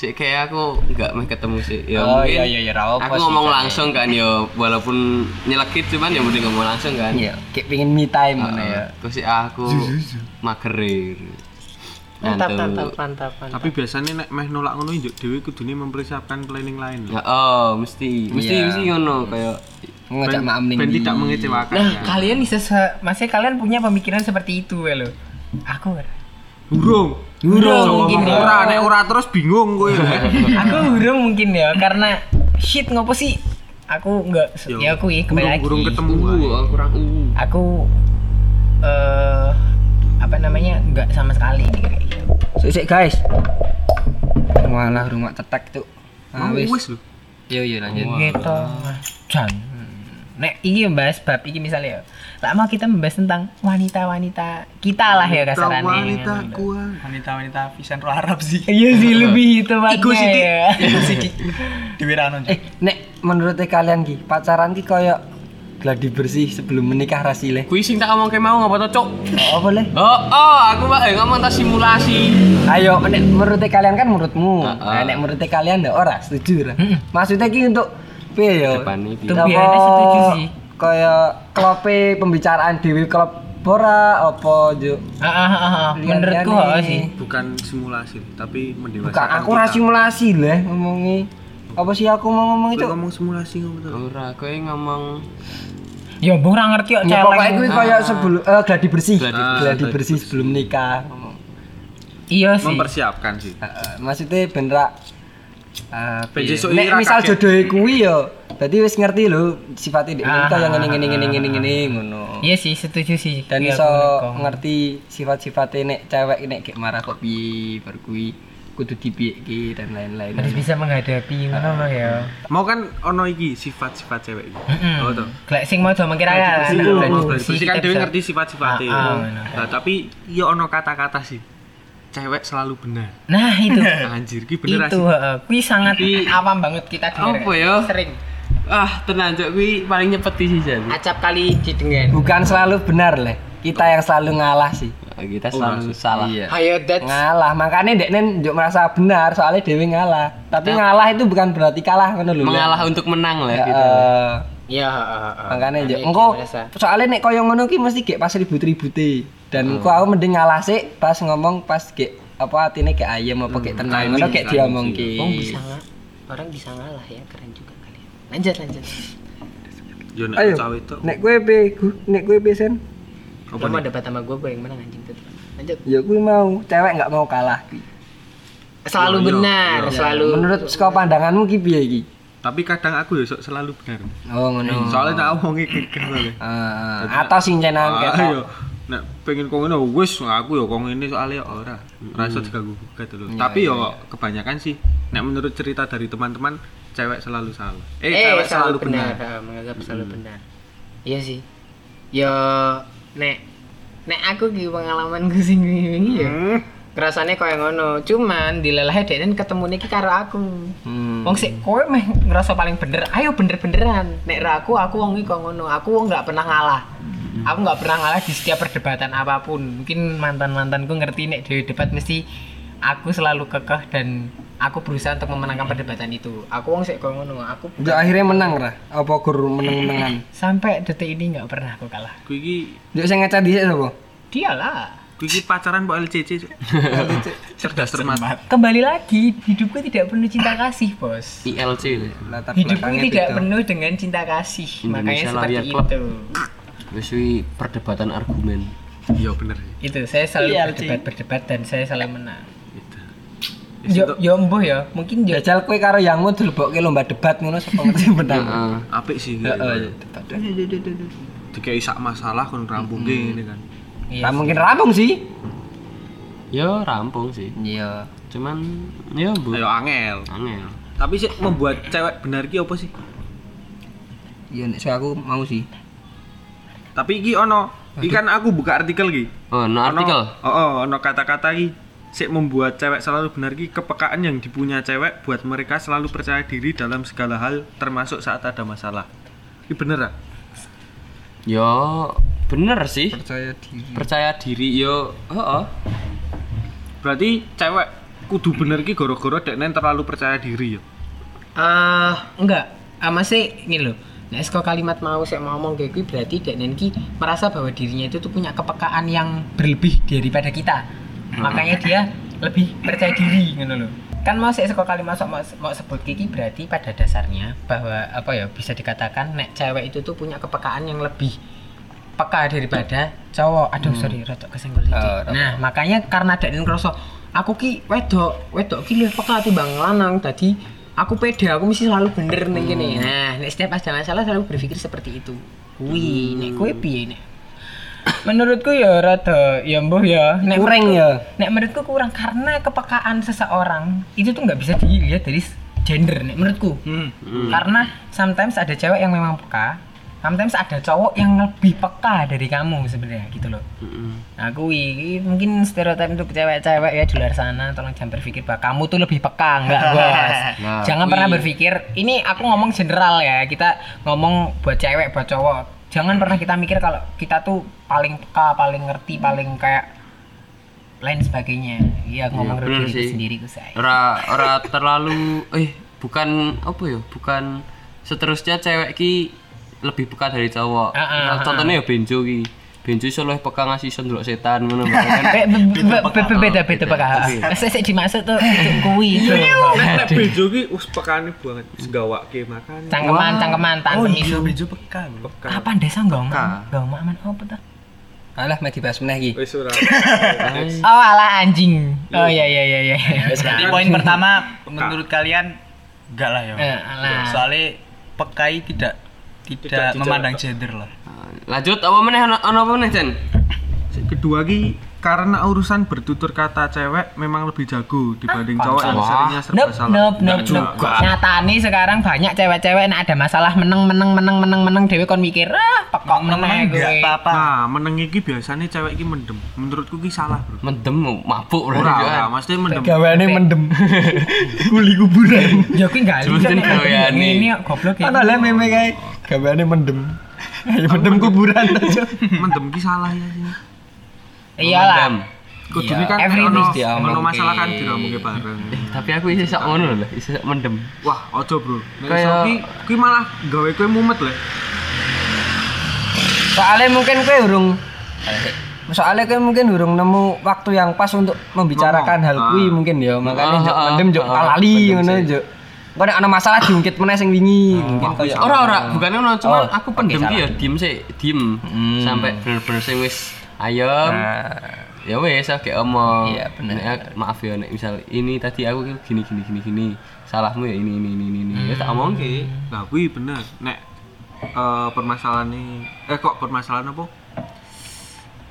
Sik kayak aku enggak mau ketemu sih. Ya Oh, mungkin. iya, iya, iya, ra apa Aku sih, ngomong langsung kan ya walaupun nyelekit cuman ya mending ngomong langsung kan. Iya, kayak pengen me time ngono ya. Terus sih aku magerir. Mantap, mantap, mantap, mantap. Tapi biasanya nek meh nolak ngono njuk dhewe kudune mempersiapkan planning lain. Ya, oh, mesti, mesti, Iya. mesti ngono kayak Ngajak maam ning. Ben tidak mengecewakan. Nah, ya. kalian bisa maksudnya kalian punya pemikiran seperti itu ya lo. Aku Burung. Burung Coba mungkin ya. ora nek ora terus bingung kowe. aku burung mungkin ya karena shit ngopo sih aku nggak Yo, ya aku ya kembali lagi burung ketemu. uh, kurang uh. aku eh apa namanya nggak sama sekali nih kayak gitu Sik guys. Malah rumah tetek tuh. Ah, wis. Yo yo lanjut. gitu jan nek ini membahas bab ini misalnya ya tak mau kita membahas tentang wanita-wanita kita lah ya kasarannya Wanita kuat. Wanita-wanita Vincent Roh Arab sih. iya sih lebih tepatnya Iku sih, ya Iku sih, Dik. Dewi Rano. Eh, nek menurut kalian ki, pacaran ki koyo gladi bersih sebelum menikah rasile. Kuwi sing tak ngomong kayak mau ngapa to, Cuk? Oh, boleh. Oh, oh, aku mah eh, ngomong tas simulasi. Ayo, nek menurut kalian kan menurutmu. Ah. Nah, nek menurut kalian ndak ora setuju ora. Maksudnya ki untuk piye yo? Depan ini. Tuh, biasanya setuju sih. Kayak klope pembicaraan dewi klop ora apa jo? Ah, ah, ah, ah. Lihat-lihat menurutku oh, sih Bukan simulasi, tapi mendewasakan. Bukan aku kita. ra simulasi lah ngomongi. Apa sih aku mau ngomong itu? Ngomong simulasi ngomong tuh. Ora, kowe ngomong ya bung ora ngerti kok Ya pokoknya kuwi celeng koyo sebelum eh gladi bersih. Gladi bersih. sebelum nikah. iya sih Mempersiapkan sih. Heeh, maksudnya ben Ah, Ben piye? sesuk Nek misal jodohe kuwi ya, berarti wis ngerti lho sifatnya dia Ah, kaya ngene ngene ngene ngene ngene ngono. iya sih setuju sih Dan Iya, iso ngerti sifat-sifatnya nek cewek nek gek marah kok piye bar kuwi kudu dipiyeke dan lain-lain. harus bisa menghadapi ngono loh ya Mau kan ono iki sifat-sifat cewek iki. Oh. Glek sing mau kan Iya, glek Berarti kan dhewe ngerti sifat-sifatnya. Ah, ah. Nah, tapi iya ono kata-kata sih. Cewek selalu benar. nah itu Anjir, ki bener itu heeh. kuwi sangat Kuwi- awam banget kita dengar Apa ya? sering ah tenan Cuk kuwi paling nyepeti sih jadi. acap kali didengar Bukan selalu benar leh. kita yang selalu ngalah sih. Kita selalu salah. Iya. Ayo that's Ngalah, makanya Dek Nen njuk merasa benar soalnya Dewi ngalah. Tapi ngalah itu bukan berarti kalah ngono lho. Mengalah untuk menang lah Ya, gitu. eh, ya heeh, heeh. makanya njuk engko soalnya nek koyo ngono ki mesti gek pas ribut-ribute. Dan Hmm. engko aku mending ngalah sih pas ngomong pas gek apa atine gek ayem apa gek tenang ngono gek diomongke. Oh bisa? Orang bisa ngalah ya, keren juga kalian. Lanjut lanjut. Yo nek Ayo. cawe itu. Nek kowe Gu? nek kowe pe sen? Apa Kamu nih? debat sama gue, gue yang menang anjing tuh. Lanjut. Ya kuwi mau, cewek nggak mau kalah ki. Selalu Iya, benar, iya. selalu. Menurut saka pandanganmu ki piye ki? Tapi kadang aku ya selalu benar. Oh ngono. Soalnya tak omongi kekeh soalnya. Ah, atau sing cenan Ah, yo. Nek pengen kok ngene wis aku ya kok ngene soalnya ora. Ora iso diganggu gugat lho. Iya, Tapi iya, yo kebanyakan sih nek menurut cerita dari teman-teman cewek selalu salah. Eh, Eh, cewek selalu, selalu benar, benar. ah, menganggap selalu benar. Iya sih. Yo nek nek aku ki pengalamanku sing wingi ya. Kerasane koyo ngono, cuman dilelahe denen ketemu niki karo aku. Hmm. Wong sik kowe meh ngerasa paling bener. Ayo bener-beneran. Nek ra aku aku wong iki kok ngono. Aku wong nggak pernah ngalah. Aku nggak pernah ngalah di setiap perdebatan apa pun. Mungkin mantan-mantanku ngerti nek di debat mesti aku selalu kekeh dan aku berusaha untuk memenangkan perdebatan itu. Aku wong sik kok ngono. Aku Njuk akhirnya menang ra? Apa gur meneng-menengan? sampai detik ini nggak pernah aku kalah. Ku iki Njuk sing ngecat dhisik sapa? Dialah. Ku iki pacaran kok LCC. Cerdas cermat. Kembali lagi, hidupku tidak penuh cinta kasih, bos. ILC itu. Latar Hidupku belakangnya tidak beda. penuh dengan cinta kasih. Makanya Indonesia seperti Lariat Club. itu. Wis wi perdebatan argumen. Iya bener sih. Itu saya selalu Iya, berdebat berdebat dan saya selalu menang. Itu. Yo yo mbuh ya, mungkin yo Jajal kowe karo yangmu dilebokke lomba debat ngono sapa ngerti menang. Heeh. Apik sih. Heeh, debat. Dikai sak masalah kon rampung ngene kan. Iya Ra mungkin rampung sih. Yo rampung sih. Iya. Cuman yo bu. Ayo angel. Angel. Tapi sih membuat cewek benar ki apa sih? Iya nek so aku mau sih. Tapi iki ono, iki kan aku buka artikel ki. Oh, no artikel. Oh, oh, ono kata-kata ki sik membuat cewek selalu benar ki kepekaan yang dipunya cewek buat mereka selalu percaya diri dalam segala hal termasuk saat ada masalah. Ini bener ah? Yo bener sih. Percaya diri. Percaya diri yo. Heeh. Berarti cewek kudu bener ki goro-goro deknen terlalu percaya diri ya. eh enggak. Ah masih ini loh. Nah, kok kalimat mau saya mau ngomong kayak gue berarti Dek Nenki merasa bahwa dirinya itu tuh punya kepekaan yang berlebih daripada kita. Makanya dia lebih percaya diri gitu loh. Kan mau saya sekali kalimat sok mau, mau sebut Kiki berarti pada dasarnya bahwa apa ya bisa dikatakan nek cewek itu tuh punya kepekaan yang lebih peka daripada cowok. Aduh sorry rotok kesenggol rotok. Nah, makanya karena Dek Nen ngerasa aku ki wedok, wedok ki lebih peka timbang lanang tadi aku pede, aku mesti selalu bener nih gini. Nah, nek setiap ada masalah selalu berpikir seperti itu. Wih, nek kowe piye nek? Menurutku ya rada ya mbuh ya. Nek Kurang ya. Nek menurutku kurang karena kepekaan seseorang itu tuh nggak bisa dilihat dari gender nek menurutku. Karena sometimes ada cewek yang memang peka, sometimes ada cowok yang lebih peka dari kamu sebenarnya gitu loh. Nah, aku ini mungkin stereotip untuk cewek-cewek ya di luar sana tolong jangan berpikir bahwa kamu tuh lebih peka enggak bos. Nah, jangan kui. pernah berpikir ini aku ngomong general ya kita ngomong buat cewek buat cowok. Jangan pernah kita mikir kalau kita tuh paling peka, paling ngerti, paling kayak lain sebagainya. Iya ngomong Iya, bener diriku sih. sendiri ku saya. Ora ora terlalu eh bukan apa ya? Bukan seterusnya cewek ki lebih peka dari cowok. Ah, ah, Nah, ah. contohnya ya Benjo ki. Benjo iso luwih peka ngasih sendok setan ngono kan. Be- be- be- be- beda beda peka. Saya saya dimaksud tuh itu kui itu. Nek bejo ki wis pekane banget wis gawake makan. Cangkeman cangkeman Oh tantem iya, isu. bejo peka. Kapan desa Peka. Nggak aman apa tuh? Alah meh dibahas meneh iki. Wis ora. Oh ala anjing. Oh iya iya iya iya. Jadi poin pertama menurut kalian enggak lah ya. Eh, alah. Soalnya pekai tidak tidak, Tidak memandang gender lah. Lanjut apa meneh ono apa meneh, Jan? Kedua ki karena urusan bertutur kata cewek memang lebih jago dibanding cowok yang seringnya serba Nope, salah. nope, nope, juga. nope. Nyatane sekarang banyak cewek-cewek nek ada masalah meneng meneng meneng meneng meneng dewe kon mikir ah pekok meneng Memang enggak gue. apa-apa. Nah, meneng iki biasanya cewek iki mendem. Menurutku ki salah, Bro. Mendem mabuk Ora, berarti ora, mesti mendem. Gaweane mendem. Kuli kuburan. Ya kuwi enggak Sebutin gaweane. Ini goblok ya. Ana lah meme kae. Gaweane mendem. Ya mendem kuburan aja. mendem ki salah ya sih Iyalah. Kudune kan every ono ono masalah kan diromongke bareng Eh, tapi aku iso sak ngono lho, iso sak mendem. wah ojo bro nek iso ki ki malah gawe kowe mumet lho Soalnya mungkin kowe urung Soalnya kowe mungkin urung nemu waktu yang pas untuk membicarakan hal kuwi Ah. mungkin ya. Makanya Ah, juk ah, mendem ah, kalali mendem ngono sih. juk. Kok nek ana masalah diungkit meneh sing wingi mungkin kaya Ora ora, bukannya ngono, cuman Oh, aku pendem ki salah. ya diem sih, diem. Hmm. Sampai bener-bener sing wis ayem. Nah, Ya wes oke omong. Iya, bener. Nek, maaf ya nek misal ini tadi aku gini gini gini gini. Salahmu ya ini ini ini ini. ini. Ya tak omong ki. Nah, kuwi bener. Nek eh permasalahan eh kok permasalahan apa?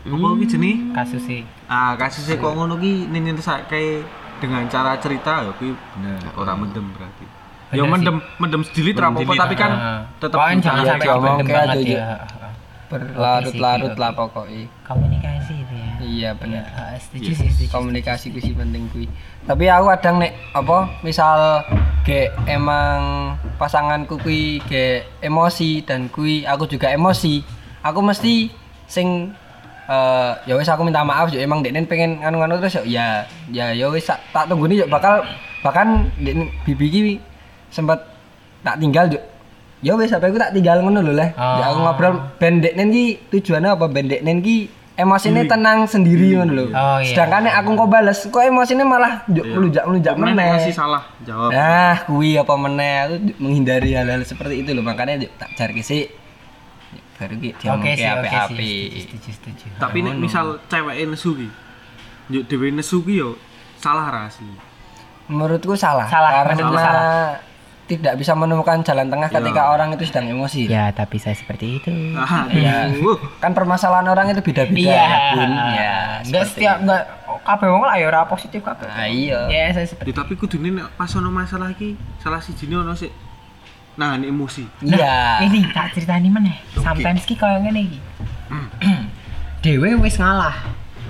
Apa ki jenis? Kasus sih. Ah, kasusnya kok ngono ki nyelesaike dengan cara cerita ya kuwi bener. Ora mendem berarti. Ya mendem mendem sendiri ra apa tapi kan Ah. tetep Pokoknya jangan sampai dipendem banget aja, ya. Berlarut-larut lah pokoknya. Komunikasi itu ya. Iya bener. Ah, setuju sih, setuju. komunikasi kuwi penting kuwi. Tapi aku kadang nek apa misal ge emang pasanganku kuwi ge emosi dan kuwi aku juga emosi. Aku mesti sing eh ya wis aku minta maaf yo emang deknen pengen anu-anu terus yo ya ya ya wis tak, tak tunggu nih yo bakal bahkan deknen bibi ki sempat tak tinggal yo ya wis sampai aku tak tinggal ngono lho leh. Oh. Ya aku ngobrol ben deknen ki tujuannya apa ben deknen ki emosinya tenang sendiri ngono lho. Oh, iya. Sedangkan nek aku kok bales, kok emosinya malah njuk melunjak-melunjak Meneh meneh. masih salah jawab. Nah, kuwi apa meneh aku menghindari hal-hal seperti itu loh. Makanya tak jarke sih. Baru ki Oke diomongke sih, oke api-api. sih. Setuju, setuju. Tapi nek misal cewek nesu ki. Yuk dhewe nesu ki yo salah ra sih. Menurutku salah. Salah, karena menurutku salah. Tidak bisa menemukan jalan tengah ketika orang itu sedang emosi. Ya, tapi saya seperti itu. Ah, Iya. Kan permasalahan orang itu beda-beda Iya, ya, Bun. Ya, enggak setiap enggak kabeh wong lah ya ora positif kabeh. Nah, iya. Ya, saya seperti Ya, tapi kudune nek pas ono masalah ki salah sijine ono sik nahan emosi. Iya. Ini tak ceritani meneh. Sometimes ki koyo ngene iki. Dewe wis ngalah.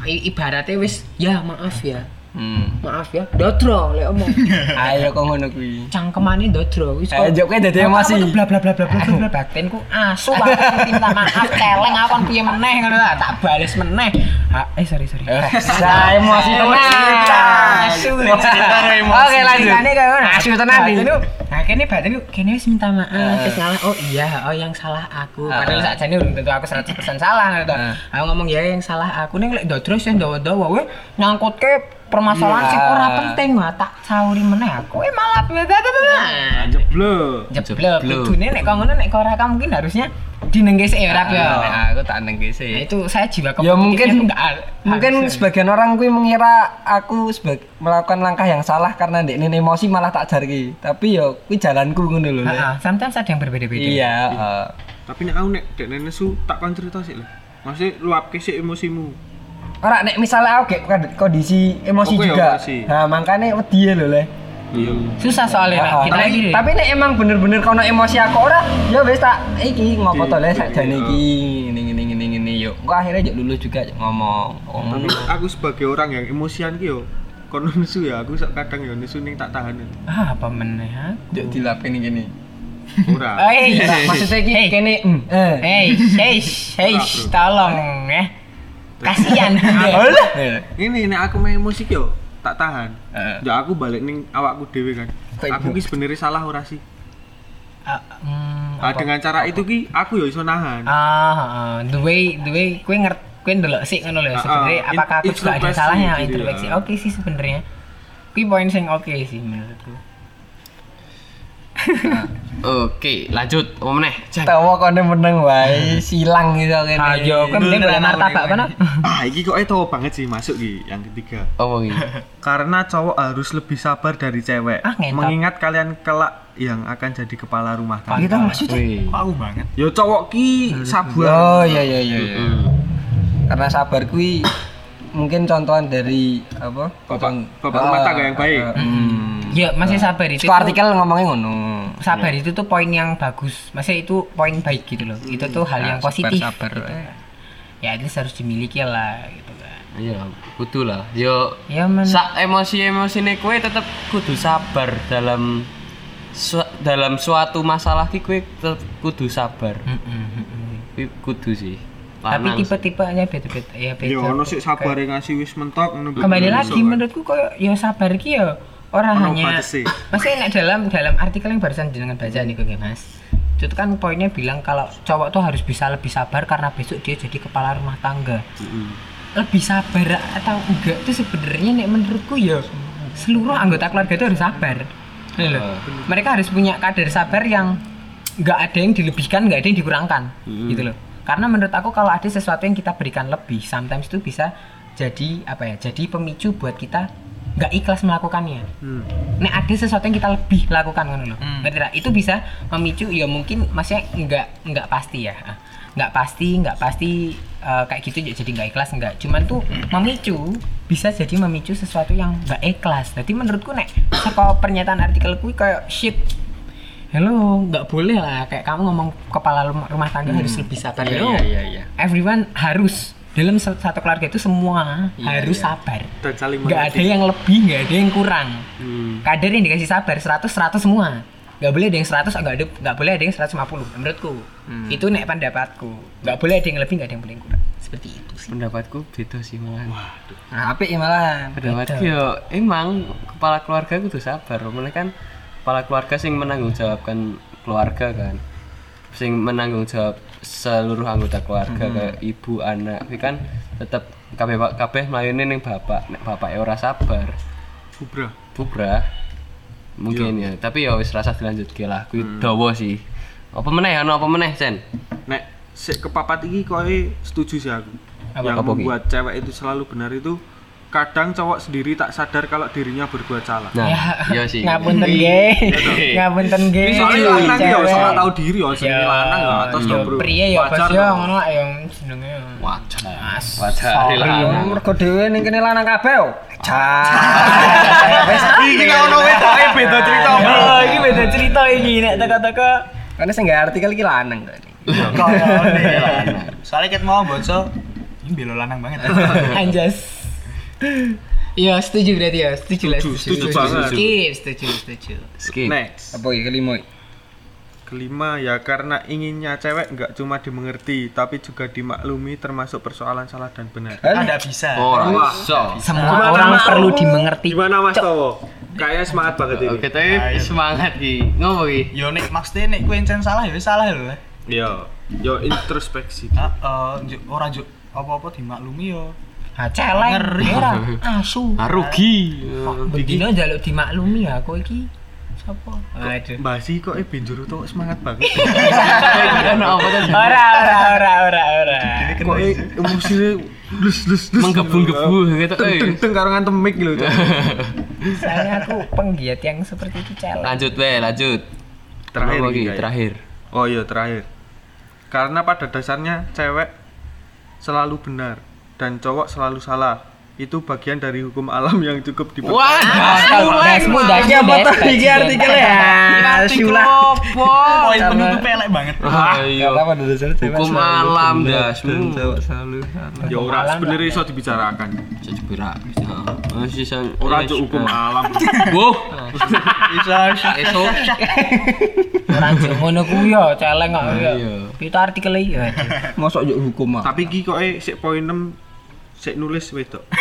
I- ibaratnya wis ya maaf ya. Hmm. Maaf ya. Dodro lek omong. Ayo kok ngono kuwi. Cangkemane dodro wis Ayo jok kowe dadi emosi. Bla bla bla bla bla bla bla batinku asu banget minta maaf celeng aku kan piye meneh ngono lah tak bales meneh. Ah, eh sorry sorry. Saya emosi tenang. Asu. Oke lanjut. Ceritanya kayak ngono. Asu tenan. Batin lu- Nah, kene batin kene wis minta maaf terus ngalah. Oh iya, oh yang salah aku. Padahal Ah. sakjane belum tentu aku 100% salah ngono to. Ah. Aku ngomong ya yang salah aku nih lek dodro sih dawa-dawa we nyangkutke permasalahan Iya. sing ora penting wah tak sauri meneh aku eh malah Jeblok. jeblok Jeblok. kudune nek kok ngono nek kok ora kamu mungkin harusnya dinenggese ya rap ya aku tak nengke Nah, sih. itu saya jiwa Ya mungkin mungkin sebagian orang kuwi mengira aku sebagai melakukan langkah yang salah karena ndek ini emosi malah tak jarki. Tapi yo kuwi jalanku ngono lho. Ah, ah, sometimes ada yang berbeda-beda Iya, heeh. Tapi nek aku nek dek nesu tak kon cerita sik lho. Maksudnya luapke sik emosimu. Ora nek misalnya aku kayak kondisi emosi Oke, juga. emosi. Nah, makanya wedi lho le. Iya. susah soalnya Rap. Ah, kita tapi, lagi tapi nek emang bener-bener kono emosi aku ora, ya wis tak iki ngopo to le sakjane iya. iki ngene ngene ngene ngene yo. Engko akhirnya yo lulus juga ngomong. Oh, Tapi aku sebagai orang yang emosian ki yo kono nesu ya aku sak kadang yo nesu ning tak tahan. ah apa meneh ha yo dilapin gini. Ora. Hei, Maksudnya iki Hey. kene eh. Hei, hei, hei, tolong ya. Kasihan. Eh. Ini nek aku main musik yo tak tahan. Ya aku balik ning awakku dhewe kan. Aku ki sebenarnya salah ora sih? Ah, apa? dengan cara itu ki aku yo iso nahan. Ah, ah, the way the way kue ngerti kue ndelok sih ngono lho sebenarnya ah, apakah aku juga ada introspeksi salahnya gitu ya. introspeksi oke sih sebenarnya kue poin sing oke sih menurutku Oke, lanjut. Apa meneh? Tawa kone meneng wae silang gitu kene. ayo kue mending boleh martabak kono Ah, iki kok tahu banget sih masuk ki yang ketiga. Apa iki? Karena cowok harus lebih sabar dari cewek. Ah. Mengingat kalian kelak yang akan jadi kepala rumah tangga. Kita maksudnya Wih. Aku banget. Yo cowok ki sabar. Oh iya iya iya. iya. Hmm. Karena sabar kui mungkin contohan dari apa? Bapak- bapak rumah Ah, tangga yang baik. ah, hmm. Ya masih sabar itu Itu artikel ngomongnya ngono. sabar itu tuh poin yang bagus maksudnya itu poin baik gitu loh itu tuh hal yang Nah, positif sabar, gitu. ya itu harus dimiliki lah gitu kan Iya, kudu lah. Yo ya men sak emosi-emosine kowe tetep kudu sabar dalam su- dalam suatu masalah ki kowe tetep kudu sabar. Mm, mm, mm, mm. kudu sih. Tapi Lanang tipe-tipenya beda-beda ya beda. Ya ono sik sabar ngasih wis mentok ngono. Kembali lagi menurutku koyo ya sabar ki ya orang hanya. Maksudnya nek dalam dalam artikel yang barusan jenengan baca nih kok Mas. Itu kan poinnya bilang kalau cowok tuh harus bisa lebih sabar karena besok dia jadi kepala rumah tangga. Lebih sabar atau enggak itu sebenarnya nek menurutku ya seluruh anggota keluarga itu harus sabar. Loh. Mereka harus punya kadar sabar yang nggak ada yang dilebihkan, nggak ada yang dikurangkan, gitu loh. Karena menurut aku kalau ada sesuatu yang kita berikan lebih, sometimes itu bisa jadi apa ya? Jadi pemicu buat kita nggak ikhlas melakukannya. Hmm. Nek ada sesuatu yang kita lebih lakukan kan loh. Ngerti tak? Itu bisa memicu ya mungkin maksudnya nggak nggak pasti ya. Ah, Nggak pasti, nggak pasti eh, kayak gitu ya jadi nggak ikhlas nggak. Cuman tuh memicu bisa jadi memicu sesuatu yang nggak ikhlas. Jadi menurutku nek saka pernyataan artikelku kayak shit Hello, nggak boleh lah kayak kamu ngomong kepala rumah, rumah tangga harus lebih sabar. Iya, iya, iya, iya. Everyone harus dalam sa- satu keluarga itu semua Iya, harus iya. sabar. Dan saling Nggak ada yang lebih, nggak ada yang kurang Hmm. kadar yang dikasih sabar 100 100 semua nggak boleh ada yang 100 nggak ada nggak boleh ada yang 150 menurutku itu nek pendapatku nggak boleh ada yang lebih nggak ada yang boleh yang kurang seperti itu sih Pendapatku beda sih malah. Nah, apik ya malah. Pendapatku yo emang kepala keluarga kudu sabar. Mereka kan kepala keluarga sing menanggung jawabkan keluarga kan. Sing menanggung jawab seluruh anggota keluarga kayak ibu, anak. Kuwi kan tetep kabeh kabeh mlayune ning bapak. Nek bapak ora sabar, Bubra. bubrah. Mungkin ya, tapi ya wis rasa dilanjutke lah. Kuwi dawa sih. Apa meneh ana apa meneh, Sen? Nek sik kepapat iki koe setuju sih aku. Apa- yang membuat cewek itu selalu benar itu kadang cowok sendiri tak sadar kalau dirinya berbuat salah. Nah, ya iya sih. ngapunten ge ngapunten ge Soalnya lanang ki ya salah tahu diri ya sing Ya, lanang ya ya, ya bro. pria ya bos ya toh. ngono lah yang jenenge Wajar. Mas Wajar lanang. Mergo dhewe ning kene lanang kabeh. oh. Cah. Wes Iki gak ono wedoke beda cerita. Bro. oh ini beda cerita ini nek teka-teka Karena sing gak artikel iki lanang kok. Soalnya ket mau bocor, ini belo lanang banget. anjas Iya setuju berarti ya setuju lah Setuju, setuju banget. skip setuju setuju Skip. Next. Apa iki kelima? iki? Kelima ya karena inginnya cewek nggak cuma dimengerti tapi juga dimaklumi termasuk persoalan salah dan benar. Ada bisa. Wah. iso. semua orang perlu dimengerti Gimana Mas Towo? Kayaknya semangat banget ini. Oke, tapi semangat ki. Ngopo ki? Yo nek maksudnya nek kowe encen salah ya salah lho. lah. Yo, yo introspeksi. Heeh, ora njuk apa-apa dimaklumi yo. Ah celeng Ngeri. ora asu Ah, rugi. begini njaluk dimaklumi ya aku iki sapa aduh Basi kok eh benjuru tuh semangat banget. Ora ora ora ora ora kok eh emosinya lus lus lus. Menggebu-gebu gitu Teng karo ngantem mic lho. Saya aku penggiat yang seperti itu celeng Lanjut we, lanjut. Terakhir guys. Terakhir. Oh iya terakhir. Karena pada dasarnya cewek selalu benar dan cowok selalu salah. Itu bagian dari hukum alam yang cukup dipercaya. Wah, dasmu dasnya Apa iki artikelnya ya? Sula. Poin penutup pelek banget. Ayo. Cewek Hukum alam dasmu. dan cowok selalu salah. Ya ora sebenarnya iso dibicarakan. Bisa berak. Masih san. Ora cuk hukum alam. Wuh. Bisa Esok. ora njuk ngono kuwi ya celeng kok ya Iya. kita artikel ya Mosok yuk hukum ah. Tapi iki kok eh sik poin 6 sik nulis wedok.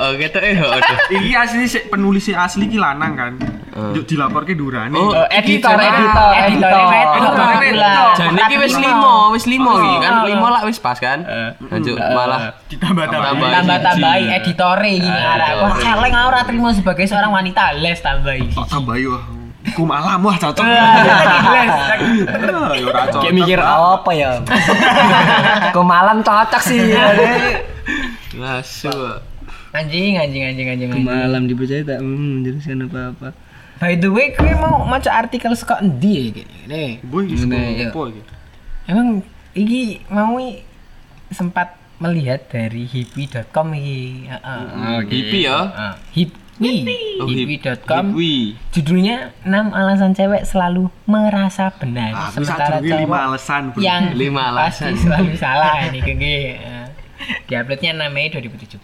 Oh, gitu eh. aduh. Iki asli sik penulis sik asli iki lanang kan. Eh. Yuk dilaporke Durani. Oh, editor iki editor editor Editor. editor Jan iki wis limo, wis limo iki kan limo lah wis pas kan. Lanjut malah ditambah-tambah. Tambah. tambah tambahi siji. editore gini arek wah celeng ora terima sebagai seorang wanita les tambahi Kok tambah Hukum alam wah cocok. les Ah, ya ora cocok. Kayak mikir apa ya? Kemalan cocok sih ya. Lasu. anjing anjing anjing anjing anjing. Kemalam dipercaya tak hmm, menjelaskan apa-apa. by the way kowe mau maca artikel saka endi ya iki nih Boy, apa iki? emang iki mau sempat melihat dari hippie.com iki heeh Hippie ya. Ah, hippie Oh, hip- hippie.com Hippie. judulnya 6 alasan cewek selalu merasa benar. Ah, sementara cowok alasan, bro. yang Lima pasti alasan. selalu salah ini kege di uploadnya 6 Mei 2017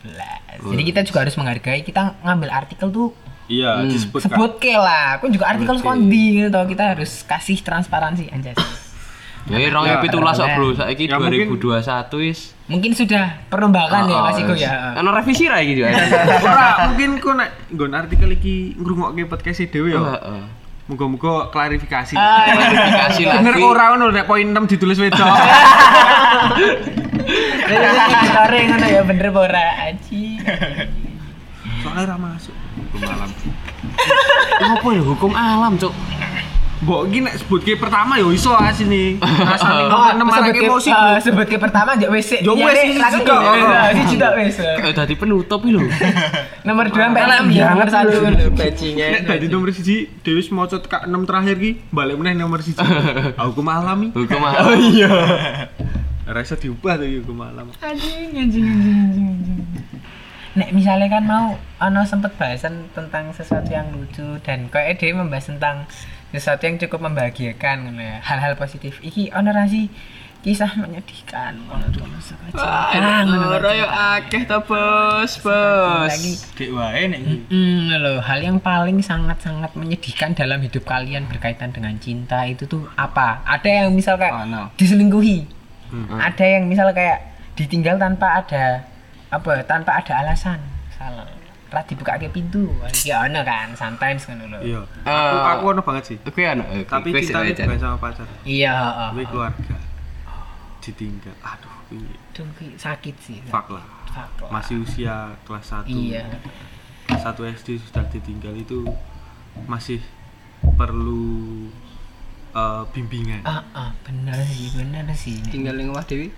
jadi kita juga harus menghargai kita ngambil artikel tuh Iya, disebut sebut ke lah. Aku juga artikel sekondi gitu. Kita harus kasih transparansi. Anjas Ya 2017 kok, Bro. Saiki Ya, mungkin- 2021 wis. Mungkin sudah perombakan ya Oh, Mas Iko ya. Ana revisi ra iki juga. Ora, mungkin ku nek nggon artikel iki ngrungokke podcast e dhewe ya. Heeh. Muga-muga klarifikasi. Ah, Klarifikasi lagi. Bener kok ora ngono nek poin 6 ditulis wedok. Lare ngono ya bener apa ora aji. Soalnya ra masuk. Hukum alam. Apa ya hukum alam, Cuk? Mbok iki nek sebutke pertama ya iso asine. Asane Oh, nomor sebut marake ke, emosi. sebut ke pertama aja wis. Ya wis, siji juga. Siji juga wis. Dadi penutup iki lho. Nomor 2 sampai 6 ya, nomor 1 lho bajingan. Nek dadi nomor siji Dewi maca tekak 6 terakhir ki balik meneh nomor siji. Ah, Hukum alam iki. Hukum alam. iya. Ora iso diubah tuh hukum alam. Anjing, anjing, anjing, anjing, anjing. Nek misalnya kan mau ono sempet bahasan tentang sesuatu yang lucu dan kayak dia membahas tentang sesuatu yang cukup membahagiakan ngono ya. Hal-hal positif. Iki ono ra sih kisah menyedihkan ono tuh Ah, ngono yo akeh to, Bos, Bos. lagi Dek wae nek iki. Loh, hal yang paling sangat-sangat menyedihkan dalam hidup kalian berkaitan dengan cinta itu tuh apa? Ada yang misal kayak Oh, no. diselingkuhi. Hmm. Ada yang misal kayak ditinggal tanpa ada apa? Tanpa ada alasan. Salah. Ra dibuka ke pintu. Ya ono kan, sometimes kan lho. Iya. Eh, Aku aku ono banget sih. Kuwi ana. eh, Tapi wae, bukan sama pacar. Iya, heeh. Kuwi keluarga. Ditinggal. Aduh, kuwi kuwi sakit sih. fuck lah. Masih usia kelas 1. Iya. Kelas 1 SD sudah ditinggal itu masih perlu eh, bimbingan. Ah, ah, bener sih, bener sih. tinggal ning omah Dewi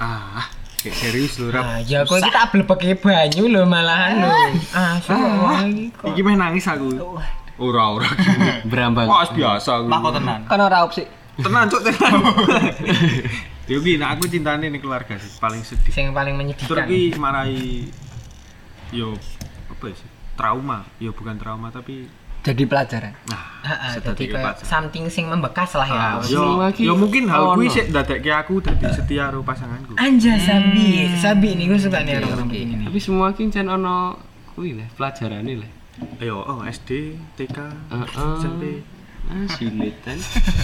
Ah, kayak serius lho, Rap. Ah, ya kok kita blebeke banyu lho malahan lho. Ah, suwe iki meh nangis aku. Ora, ora. Berambang. Wah, biasa aku. Tak kok tenan. kan ora opsi Tenan, cuk, tenan. Dewi, nah aku cintane ning keluarga sih, paling sedih. Sing paling Terus menyedihkan. ki marai yo apa ya sih? Trauma, yo bukan trauma tapi jadi pelajaran nah, Heeh, sedadi jadi kayak pelajaran. something sing membekas lah ya. Ah, Semua yo, ki yo mungkin hal kuwi ono. sik ndadekke aku dadi setia karo pasanganku. Anja Sabi, Sabi nih gue suka nih orang begini nih. Tapi semua ki jan ono kuwi lah, pelajarane lah. Ayo, oh SD, TK, Heeh. SMP. Ah, silit kan.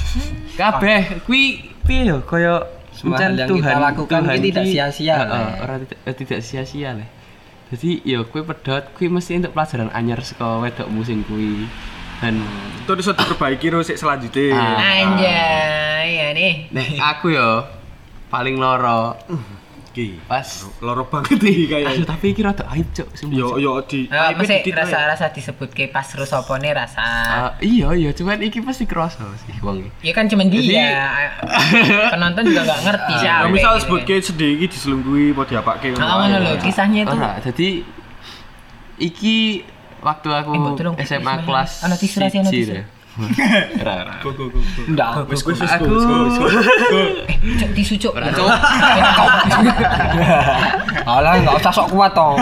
Kabeh kuwi piye yo kaya Semua yang kita lakukan ki tidak sia-sia Heeh, lah. ora tidak tidak sia-sia lah. Jadi yo kuwi pedot kuwi mesti untuk pelajaran anyar saka wedokmu sing kuwi. Dan Itu iso diperbaiki terus selanjutnya. Ah. Anjay, ya nih. nek aku yo paling loro Ki, pas loro banget iki Aduh, kayaknya. tapi iki rada aib cuk sumpah, Yo yo di Eh, IP masih dikit wae. rasa-rasa disebut ke pas rusopone rasa. Ah, iya iya cuman iki pasti kerasa sih wong iki. Ya kan cuman dia. Penonton juga nggak ngerti Ya siapa. misal gitu sebut ke sedih iki diselungguhi apa diapake Nah, ngono lho, kisahnya itu Ora, jadi iki waktu aku Eh, SMA tisu, kelas Ana Ora ora. ndak Wis wis wis Aku cuk tisu cuk. ora cuk. alah enggak usah sok kuat toh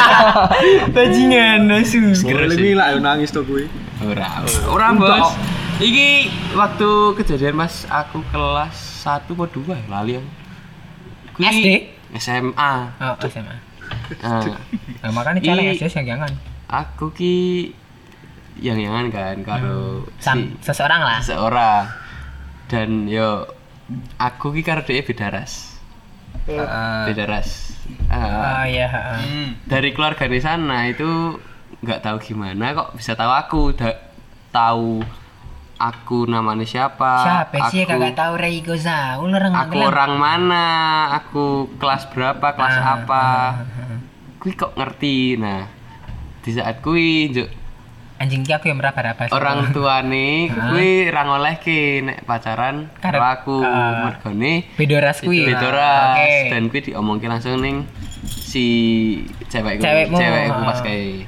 Bajingan nasu. Ngerelingi lah nangis to kuwi. Ora. Ora, Bos. Iki waktu kejadian Mas aku kelas 1 apa 2 ya lali aku. SD? SMA. Oh, SMA. Nah, Nah, makanya. SD yang jangan. aku ki yang yangan kan karo Sam, si seseorang lah. seorang dan yo aku ki karo dia beda ras. Heeh. beda ras. Oh Ah, iya, heeh. Hmm. dari keluarga di sana itu nggak tahu gimana kok bisa tahu aku? Da- tahu aku namanya siapa? Siapa sih? Aku, kagak tahu Ray Gozaul orang aku orang mana? Aku kelas berapa? Kelas Ah, apa? kui kok ngerti? Nah di saat kui juk anjing ki aku yang meraba-raba sih. orang tuane kuwi ra ngolehke nek pacaran karo aku Ah. mergone beda ras kuwi. beda Nah, ras Oke. dan kuwi diomongke langsung ning si cewekku Cewekmu, cewekku ah. pas kayak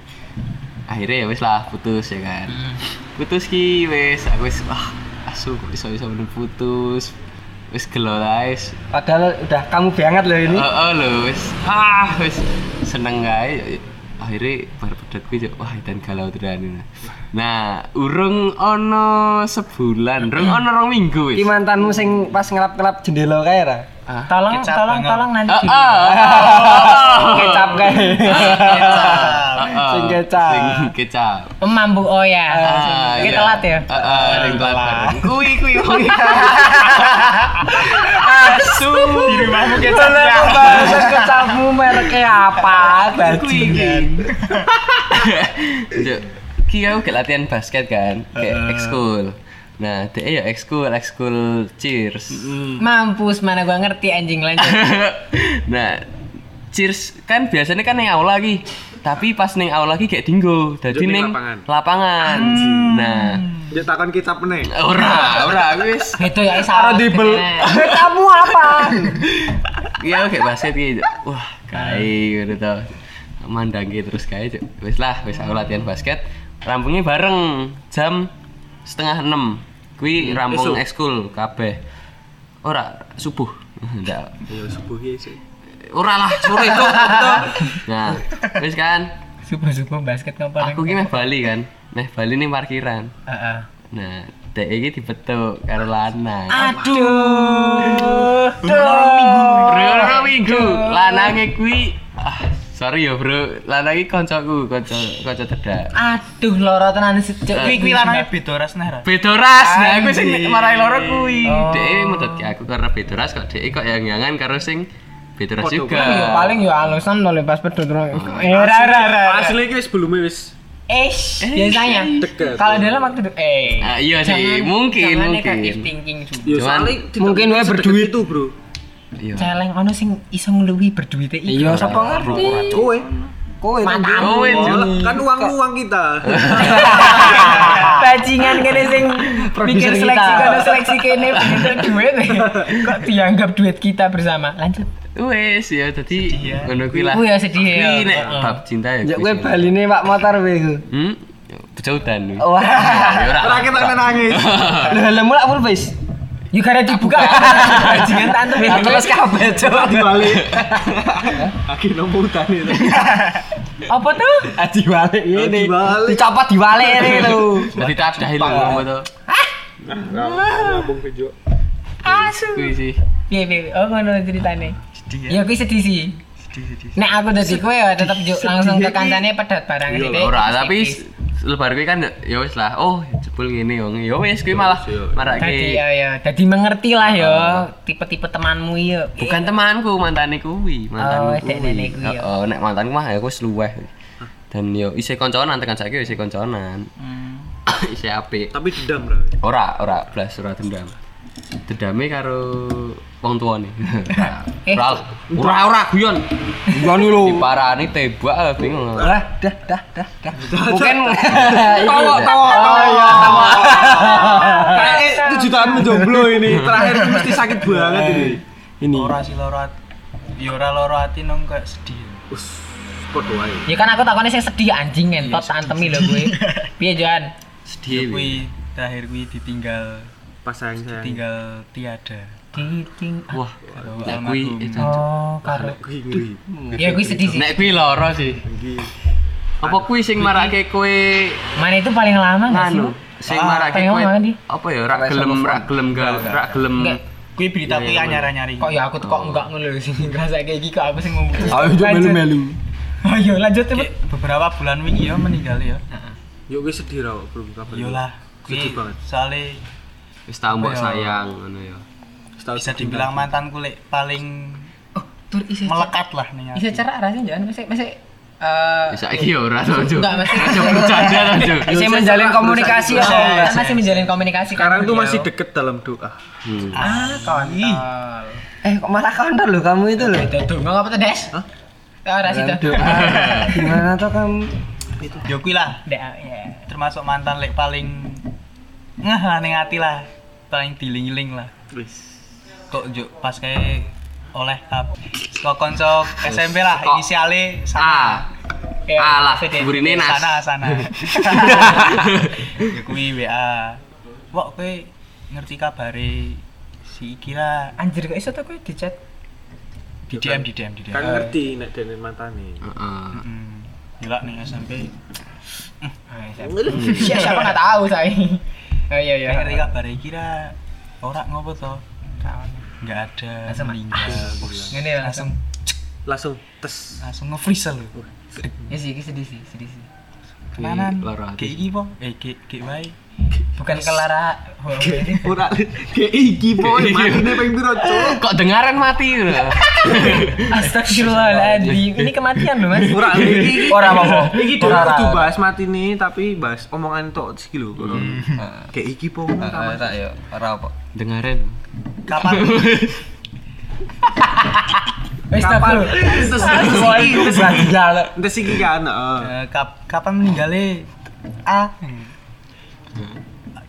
akhirnya ya wis lah putus ya kan Hmm. putus ki wis aku wis wah asu kok iso iso bener putus wis gelo wis padahal udah kamu banget loh ini Oh, oh lho wis ah wis seneng gae akhirnya pedot kuwi wah dan galau tenan nah urung ono sebulan urung ono rong minggu Ki wis mantanmu sing pas ngelap-ngelap jendela kae ra? Ah Tolong, Kecap tolong, banget. tolong nanti. ah di- ah Kecap kae. ah, ah. Sing kecap. Sing kecap. Mampu oh ya. Ah, Kita iya. telat ya. Heeh, ring telat. bareng. Kui kui kui. Asu. Di rumahmu kecapnya. bahasa kecapmu mereknya apa? Bajingan. Juk, Ki aku gak latihan basket kan, kayak ekskul. Nah, dia ya ekskul, ekskul cheers. Mampus mana gua ngerti anjing lanjut. nah, cheers kan biasanya kan yang aula lagi. Tapi pas neng aula lagi kayak dinggo, jadi neng lapangan. lapangan. Nah, Dia takon kecap meneh. ora, ora wis. Itu ya isa. Dibel. Kamu apa? Iya, kayak basket gitu. Wah, kai gitu tau. Mandangi terus kai Cuk. Wis lah, wis aku latihan basket. Rampungnya bareng jam setengah enam. Kui rampung esuk. ekskul kabeh. Ora subuh. Ndak. Ya subuh ya sih. Ora lah, sore itu. Nah, wis kan. Subuh-subuh basket ngapain? Aku ki meh Bali kan. Meh Bali ning parkiran. Heeh. Nah, dek iki dibetuk karo lanang. Aduh. Bro, minggu. Lanange kuwi ah, sorry ya, Bro. Lanange kancaku, kanca kanca tedak. Aduh loro tenan sih. Cuk. Kuwi kuwi lanangnya beda ras nah. Beda ras. Nah, aku sing marahi loro kuwi. Oh. Dek mudhotke aku karena beda ras kok dek kok yang yangan karo sing beda ras juga. Ya paling yo alasan lo lepas pedot. Eh ra ra ra. Asli iki wis belum wis Eish, biasanya. Dekat. Kalau dalam waktu eh. Ah, iya sih, mungkin, mungkin. thinking juga. Soalnya Mungkin wae berduit. itu, Bro. Iya. Celeng ono sing iso ngluwi berduite iki. Iya, sapa ngerti? Kowe. Kowe. Kowe, kan uang uang kita. Bajingan kene sing mikir seleksi kono seleksi kene begitu duit. Kok dianggap duit kita bersama. Lanjut. Wes ya tadi ngono kuwi lah. Oh ya, sedih ya. Kuwi nek Heeh. bab cinta ya. Ya kuwi kowe baline Pak motor kowe iku. Hmm? Pecautan. kuwi. Wah. Ya ora. Kita nangis. Lho helmmu lak full face. Yuk karena dibuka. Bajingan tante. Terus kabeh cok. Dibalik. Aki nomo utane itu. Apa tuh? Adi balik ini. Dibalik. Dicopot diwalik ini lho. Dadi tadahi lho ngono to. Ngabung video. Asu. Kuwi sih. Piye piye. Oh ngono ceritane. Sedih Ya kuwi sedih sih. Sedih sedih. Nek aku dadi kowe ya tetep juk langsung ke kancane pedot barang Iya iki. Ora, tapi lebar kuwi kan ya wis lah. Oh, jebul ngene wong. Ya wis kuwi malah Iya. Tadi marake. ya ya, dadi mengerti lah ya tipe-tipe temanmu ya. Bukan temanku, mantane kuwi, mantanku Oh, kuwi. ya. Heeh, nek mantanku mah ya wis luweh. Dan yo isih konconan tekan saiki isih konconan. isih apik. Tapi dendam, Bro. Ora, ora blas ora dendam. Dendame karo wong tuane. Eh. Ora, ora ora guyon. Gani lho. Diparani tebak ah, bingung. Lah, dah dah dah dah. Mungkin Tawa, tawa, Oh iya, tawa. Kayak tujuan menjomblo ini. Terakhir itu mesti sakit banget ini. Ini. Ora sih loro ati. Ya ora loro ati nang kayak sedih. Us, podo wae. Ya kan aku takone sing sedih anjing ngentot antemi lho kowe. Piye Jan? Sedih. Kuwi terakhir kuwi ditinggal Pas sayang sayang. tinggal tiada. Titing. Wah, Karo nek kuwi almarhum. Oh, karo. Kuwi. Ya kuwi sedih sih. nek kuwi lara sih. Apa kuwi sing marake kowe Mana itu paling lama enggak sih? Sing Ah, marake kowe apa ya ora gelem ora gelem gal, ora gelem. Enggak. Kuwi berita kuwi anyar-anyari. Kok ya aku tuh kok enggak ngono lho sing ngerasa kayak iki kok aku sing ngomong. Ayo melu-melu. Ayo lanjut beberapa bulan wingi ya meninggal ya. Yuk gue sedih ra belum kabar. Iyalah. Sedih Kuwi banget. soalnya Wis tau mbok Apa ya? sayang ngono ya. Bisa dibilang mantanku lek paling Oh, tur isi melekat lah nih. Bisa cerak rasanya jangan masih masih eh Wis saiki ya ora to, Cuk. Enggak, masih- Aja bercanda to, Cuk. Masih menjalin komunikasi ya. Masih menjalin komunikasi kan Sekarang tuh beliau. masih deket dalam doa. Hmm. Ah, kontol. Eh kok malah kantor loh kamu itu loh. Itu tuh ngapa tuh, Des? Hah? Oh, ras itu. Doa. Gimana tuh kamu? Ya kuwi lah Dek, ya. termasuk mantan lek paling ngeh lah ning ati lah. Paling diling-iling lah. Wis. Kok juk pas kayak oleh up kok konco SMP lah Kok- inisiale A. sana. Ya, Alah, sedih. burine nas. sana sana. ya kuwi WA. Wok kowe ngerti kabare si iki lah Anjir kok iso tuh kowe di chat. di DM di DM di DM. Kan ngerti nek dene mantane. Heeh. Hmm. Gila nih SMP. Ah, siapa Siapa- siapa nggak tahu saya. Oh iya iya. Ngerti kabar iki ra ora ngopo to? Enggak ada Langsung meninggal. Ngene langsung. langsung Langsung tes. langsung nge-freeze lu. Ya sih, ini sedih sih, sedih sih. Lara Kayak iki po. Eh, kayak kayak wae. Bukan kelara Ora kayak iki boy, matine ping piro, Cuk? Kok dengaran mati lho. Astagfirullahaladzim. Ini kematian loh mas. Ora iki. Ora apa-apa. Iki kudu ora. bahas matine tapi bahas omongan tok iki lho. Kayak iki po Ah, tak yo, ora apa. Dengaran. Kapan? Wes Kapan? tak Terus iki, terus Jalan. terus iki kan. Eh, kap- kapan meninggalnya? A.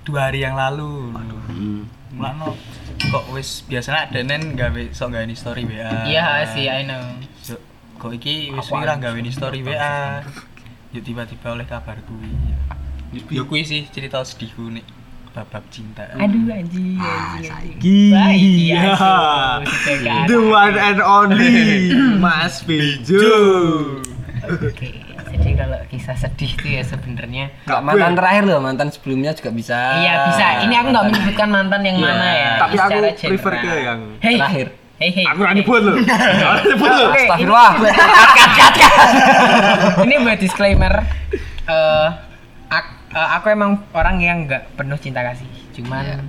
Dua hari yang lalu. Hmm. Mulano kok wis biasanya denen gawe sok gawe story WA. Iya sih, I know. So, kok iki wis wirang gawe story WA. Yuk tiba-tiba oleh kabar kuwi. Ya kuwi sih cerita sedihku nih bab-bab cinta. Aduh anjing, anjing, anjing. Iya. Iya, aduh. The one and only Mas Bejo. Oke, jadi kalau kisah sedih itu ya sebenarnya Enggak mantan terakhir loh, mantan sebelumnya juga bisa. Iya bisa. Ini aku nggak menyebutkan mantan yang mana ya. Tapi aku prefer ke yang Hey, terakhir. Hey, hey. Aku ora nyebut lho. Ora nyebut Astagfirullah. ini buat disclaimer. Eh, ak- eh, aku emang orang yang nggak penuh cinta kasih. Cuman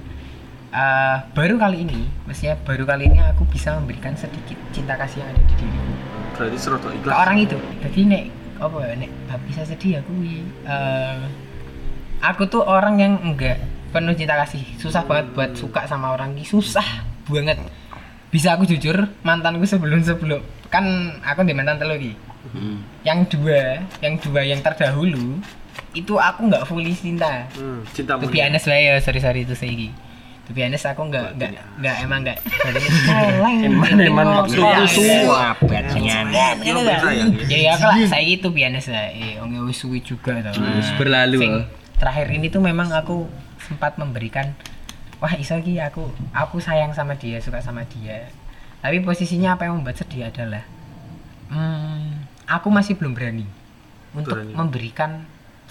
eh, baru kali ini, maksudnya baru kali ini aku bisa memberikan sedikit cinta kasih yang ada di diriku Berarti seru tok ke ikhlas. orang itu. Jadi nek apa ya nek bab bisa sedih aku eh aku tuh orang yang enggak penuh cinta kasih. Susah banget buat suka sama orang ini, susah banget. Bisa aku jujur, mantanku sebelum sebelum kan aku di mantan telu iki Hmm. yang dua yang dua yang terdahulu itu aku nggak fully cinta Hmm, cinta be honest lah ya sorry sorry itu saya to be honest aku nggak nggak nggak emang nggak. Eman eman maksudnya suap ya. Ya kalau saya itu biasa lah. Eh orang wis suwi juga tau Wis berlalu, Sing terakhir ini tuh memang aku sempat memberikan wah iso ki aku aku sayang sama dia suka sama dia. Tapi posisinya apa yang membuat sedih adalah hmm, aku masih belum berani untuk Berani. memberikan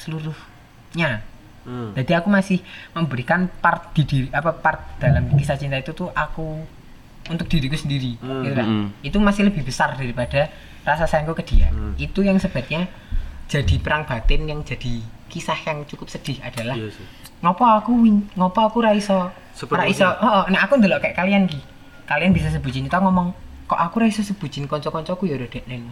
seluruhnya Hmm. jadi aku masih memberikan part di diri apa part dalam kisah cinta itu tuh aku untuk diriku sendiri Hmm. gitu kan. Hmm. itu masih lebih besar daripada rasa sayangku ke dia Hmm. itu yang sebenarnya jadi perang batin yang jadi kisah yang cukup sedih adalah Iya sih. ngopo aku wing ngopo aku ra iso ra Sepenuhnya. iso oh, nah aku ndelok kayak kalian ki kalian bisa sebutin kita ngomong kok aku ra iso sebutin kanca-kancaku ya udah dek neng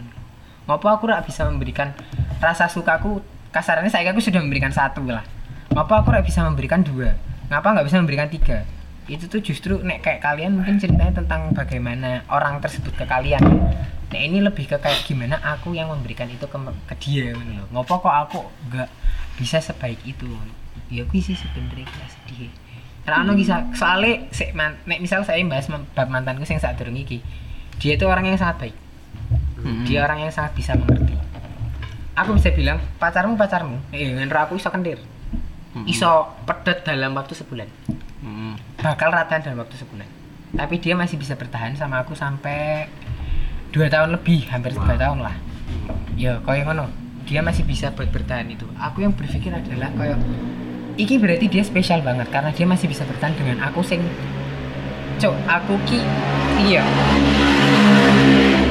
ngopo aku ra bisa memberikan rasa sukaku kasarnya saya aku sudah memberikan satu lah ngopo aku bisa memberikan dua? Ngapa nggak bisa memberikan tiga? Itu tuh justru nek kayak kalian mungkin ceritanya tentang bagaimana orang tersebut ke kalian. Nah ini lebih ke kayak gimana aku yang memberikan itu ke, ke dia gitu loh ngopo kok aku nggak bisa sebaik itu? Ya aku sih sebenernya kita sedih. Karena ono bisa soalnya man, nek misal saya bahas bab mantanku yang saat durung iki dia itu orang yang sangat baik. Dia orang yang sangat bisa mengerti. Aku bisa bilang pacarmu pacarmu. Eh dengan aku iso kendir iso pedet dalam waktu sebulan. Hmm. bakal rata dalam waktu sebulan. Tapi dia masih bisa bertahan sama aku sampai dua tahun lebih hampir tiga tahun lah. Ya kaya ngono. Dia masih bisa buat bertahan itu. Aku yang berpikir adalah kaya iki berarti dia spesial banget karena dia masih bisa bertahan dengan aku sing cok aku ki iya.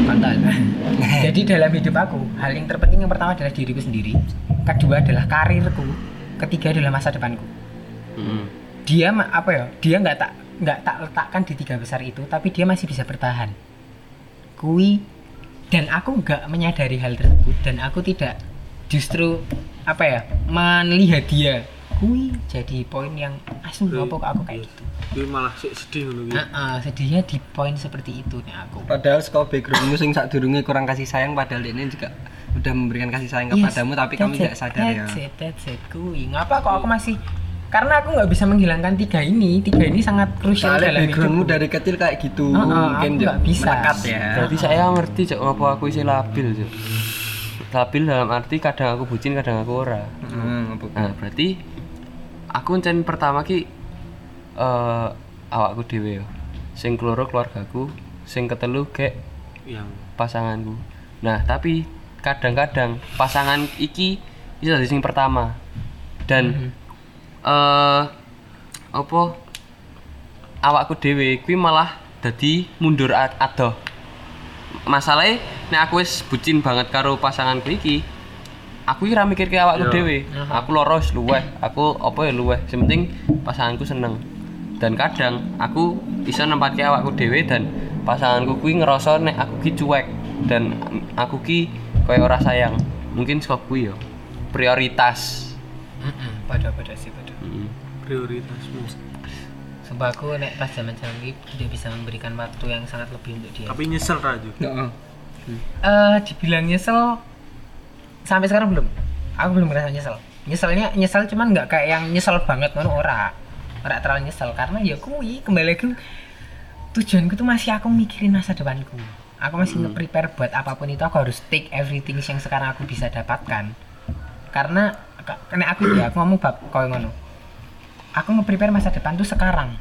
Kontol jadi dalam hidup aku hal yang terpenting yang pertama adalah diriku sendiri. Kedua adalah karirku ketiga adalah masa depanku. Hmm. dia apa ya? Dia nggak tak nggak tak letakkan di tiga besar itu tapi dia masih bisa bertahan. Kui dan aku nggak menyadari hal tersebut dan aku tidak justru apa ya melihat dia. Kui jadi poin yang asu apa kok aku kayak gitu? Kuwi malah sik sedih ngono nah, eh, sedihnya di poin seperti itu nih aku. Padahal sekolah backgroundmu sing sak durunge kurang kasih sayang padahal ini juga udah memberikan kasih sayang Yes, kepadamu tapi kamu that's tidak sadar ya. that's it, that's it, kui ngapa kok aku masih karena aku nggak bisa menghilangkan tiga ini tiga ini sangat krusial Soalnya dalam backgroundmu hidupku dari kecil kayak gitu, Heeh, mungkin aku Cuk, nggak bisa. melekat ya. Berarti saya ngerti cok ngapa aku isi labil cok. Labil dalam arti kadang aku bucin kadang aku ora. Hmm, apa? Nah, berarti aku encen pertama ki eh awakku dhewe yo. Sing keloro keluargaku, sing ketelu gek Yang pasanganku. Nah, tapi kadang-kadang pasangan iki bisa jadi sing pertama. Dan eh apa awakku dhewe kuwi malah dadi mundur a- adoh. Masalahnya nek aku wis bucin banget karo pasanganku iki, aku kira mikir ke awakku dhewe. Aku loro wis luweh, aku apa ya luweh. Sing penting pasanganku seneng. Dan kadang aku bisa nempatke awakku dhewe dan pasanganku kuwi ngerasa nek aku ki cuek dan aku ki kaya ora sayang. Mungkin saka kuwi ya. Prioritas. Heeh, pada-pada sih pada. Mm. prioritasmu Sumpah aku nek pas zaman-zaman ini dia bisa memberikan waktu yang sangat lebih untuk dia. tapi nyesel Raju Heeh. Eh, dibilang nyesel sampai sekarang belum. Aku belum ngerasa nyesel. Nyeselnya nyesel cuman nggak kayak yang nyesel banget ngono ora. Ora terlalu nyesel karena ya kuwi kembali lagi tujuanku tuh masih aku mikirin masa depanku. Aku masih nge-prepare buat apa pun itu aku harus take everything yang sekarang aku bisa dapatkan. Karena ka- karena aku ya aku ngomong bab koyo ngono. Aku nge-prepare masa depan tuh sekarang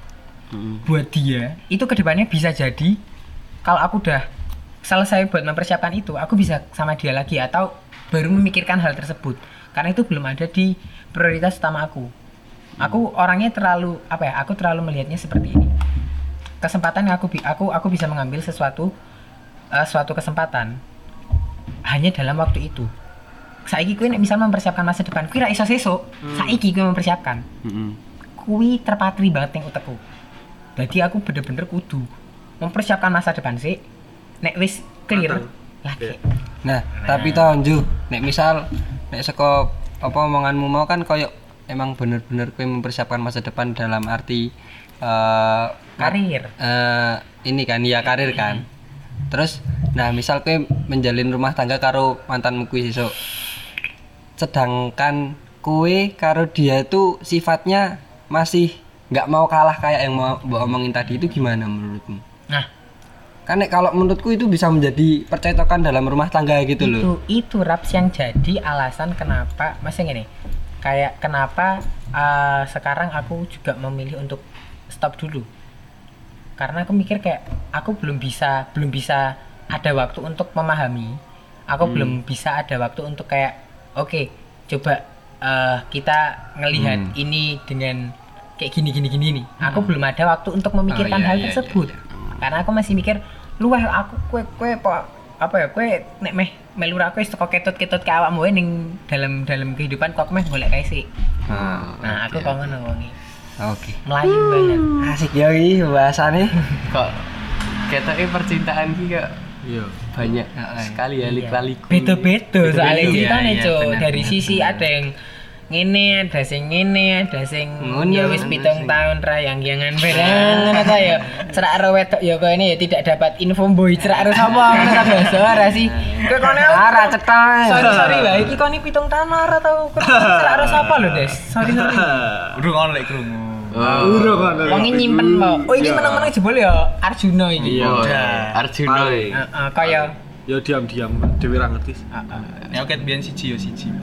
Mm. buat dia itu ke depannya bisa jadi kalau aku udah selesai buat mempersiapkan itu aku bisa sama dia lagi atau baru memikirkan hal tersebut karena itu belum ada di prioritas utama aku aku orangnya terlalu apa ya aku terlalu melihatnya seperti ini kesempatan yang aku aku aku bisa mengambil sesuatu eh, suatu kesempatan. Hanya dalam waktu itu. Saiki nek misal mempersiapkan masa depan kuwi ra iso sesuk. Saiki kuwi mempersiapkan. Mm-mm. kuwi terpatri banget yang utekku jadi aku bener-bener kudu mempersiapkan masa depan sih nek wis clear lagi Nah, tapi tau Ju, nek misal nek saka apa omonganmu mau kan koyo emang bener-bener kowe mempersiapkan masa depan dalam arti eh karir. eh, ini kan ya karir kan. Terus nah misal kowe menjalin rumah tangga karo mantanmu kuwi sesuk. Sedangkan kue karo dia tuh sifatnya masih nggak mau kalah kayak yang mau mbak omongin tadi itu gimana menurutmu? nah Kan nek kalau menurutku itu bisa menjadi percetokan dalam rumah tangga gitu loh. itu itu raps yang jadi alasan kenapa masih gini kayak kenapa eh, sekarang aku juga memilih untuk stop dulu karena aku mikir kayak aku belum bisa belum bisa ada waktu untuk memahami. Aku belum bisa ada waktu untuk kayak oke coba eh, kita ngelihat ini dengan kayak gini gini gini nih. Aku belum ada waktu untuk memikirkan iya, hal iya, tersebut. karena aku masih mikir luweh aku kue kue apa apa ya kue nek meh melur aku wis teko ketut-ketut ke awakmu wae ning dalam dalam kehidupan kok meh golek kae sih Ah, nah aku kok ngono wongi Oke. melayu banget. Asik ya iki bahasannya. Kok ketoknya percintaan ki kok iya. banyak Heeh. sekali ya lik-liku. beda-beda soalnya Iya, ceritanya iya, cok benar, dari sisi ada yang ngene ada sing ngene ada sing Ngono, ya wis pitung tahun rayang yangan barang apa ya. Cerak ro wedok ya kok ini ya tidak dapat info boy cerak ro sapa? Ngono ta bahasa ora sih. Kok kone Ora cetok. sorry sorry lah iki kok ini pitung tahun ora tau. Cerak ro sapa lho des? Sorry sorry. Urung ono lek krungu. Oh. urung kan wong ini nyimpen mo oh ini meneng-meneng jebol ya? Arjuna iki Iya. Oh, Udah. Arjuna. Paling. Heeh, Ah, kaya? Ya diam-diam. Dhewe ra ngerti. Nek oke biyen siji yo siji.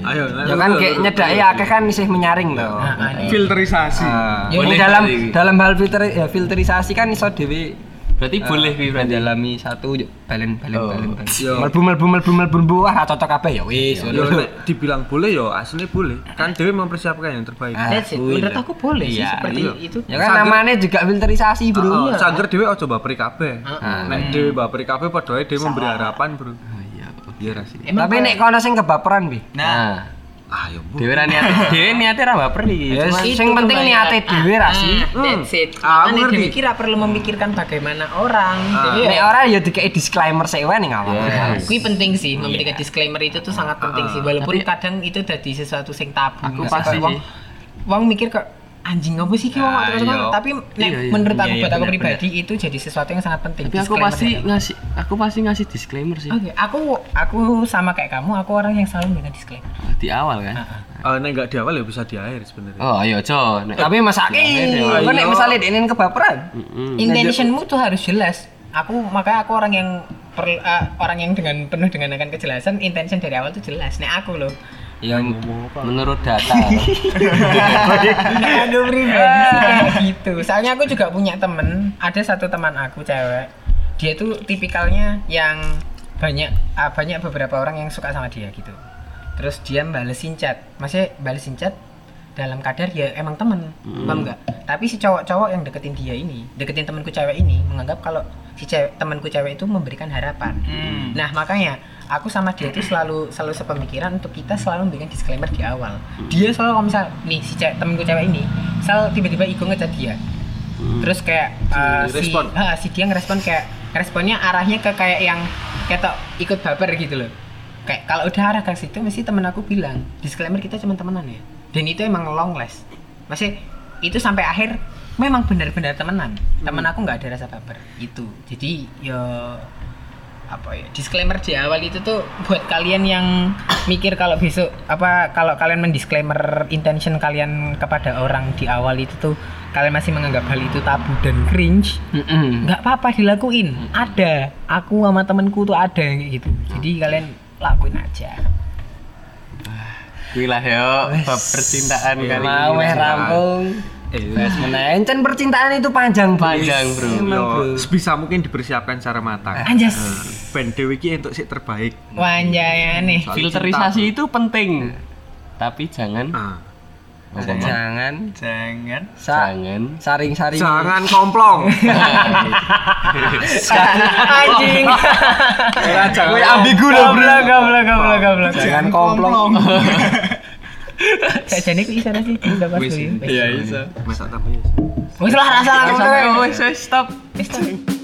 ayo Ya kan kayak nyedaki akeh kan isih menyaring to. Heeh, filterisasi. Ah, Ya, ini dalam dalam hal filter ya, filterisasi kan iso dhewe Berarti boleh kuwi berarti. mendalami satu yuk balen balen Oh. balen. Yo. Melbu melbu melbu melbu wah ra cocok kabeh ya wis. nek dibilang boleh ya aslinya boleh kan dhewe mempersiapkan yang terbaik Ah, That's it. kuwi Menurut aku boleh sih Iya, seperti iya. itu. Ya kan namanya juga filterisasi, Bro. Oh, Iya. sangger dhewe aja baperi kabeh. Ah. Nek dhewe baperi kabeh padha dhewe memberi harapan, Bro. Oh iya. Iya sih. Tapi nek kono sing kebaperan bi. Nah, Ah, ya Bu. dhewe ra niat dhewe niate ra baper iki. Ya Cuma sing penting niate dhewe ra sih. Ah, That's it. Ah, aku ngerti. Kira perlu memikirkan bagaimana orang. Ya, Nek ora ya dikei disclaimer sik wae ning awal. Yes. Kui penting sih memberikan disclaimer itu tuh sangat penting sih walaupun kadang itu jadi sesuatu sing tabu. Aku pasti wong mikir kok anjing apa sih wong Ah, iya. tapi nek Iya, iya. menurut aku Iya, iya, buat aku pribadi itu jadi sesuatu yang sangat penting. Tapi aku pasti aku. ngasih aku pasti ngasih disclaimer sih. Oke, aku aku sama kayak kamu, aku orang yang selalu memberikan disclaimer. Di awal kan. Eh, nek enggak di awal ya bisa di akhir sebenarnya. Oh, ayo, Co. Nek- Tapi masake, Ayo. kok nek misalnya denen kebaperan. Mm-mm. intentionmu tuh harus jelas aku makanya aku orang yang per- eh, orang yang dengan penuh dengan akan kejelasan intention dari awal tuh jelas nek aku loh Ya Menurut data. nek aku pribadi sih kayak gitu. Soalnya aku juga punya temen. Ada satu teman aku cewek. Dia tuh tipikalnya yang banyak ah, banyak beberapa orang yang suka sama dia gitu. Terus dia balesin chat. Masih balesin chat dalam kadar ya emang temen paham nggak? Tapi si cowok-cowok yang deketin dia ini deketin temanku cewek ini menganggap kalau si cewek temanku cewek itu memberikan harapan. Hmm. Nah makanya aku sama dia itu selalu selalu sepemikiran untuk kita selalu memberikan disclaimer di awal. Dia selalu kalau misal nih si cewek temenku cewek ini selalu tiba-tiba Iko ngechat dia. Terus kayak uh, si ha, si dia ngerespon kayak responnya arahnya ke kayak yang kayak ikut baper gitu loh. Kayak kalau udah arah ke situ mesti temen aku bilang disclaimer kita cuma temenan ya. Dan itu emang long last. Masih itu sampai akhir memang benar-benar temenan. Temen aku nggak ada rasa baper itu jadi ya apa ya disclaimer di awal itu tuh buat kalian yang mikir kalau besok apa kalau kalian mendisclaimer intention kalian kepada orang di awal itu tuh kalian masih menganggap hal itu tabu dan cringe nggak apa-apa dilakuin. Ada aku sama temenku tuh ada gitu. Jadi kalian lakuin aja. Kuwi lah yo bab percintaan kali ini. Mau rampung. Wes meneh encen percintaan itu panjang, Bro. Panjang, Bro. Yo, Bro. sebisa mungkin dipersiapkan secara matang. anjas Ben dhewe iki entuk sik terbaik. wanjaya nih Soal Filterisasi cinta, itu penting. Tapi jangan bro. Ah. Mak? Jangan Jangan. sa Jangan saring-saring. Jangan komplong. anjing Kuwi ambigu loh, Bro. goblok goblok goblok Jangan komplong. saya jadi ku isa sih udah pas Wis, kuwi. Iya, iso. Masak tambah ya. wis lah rasa Wes, wes, stop. Wis, stop.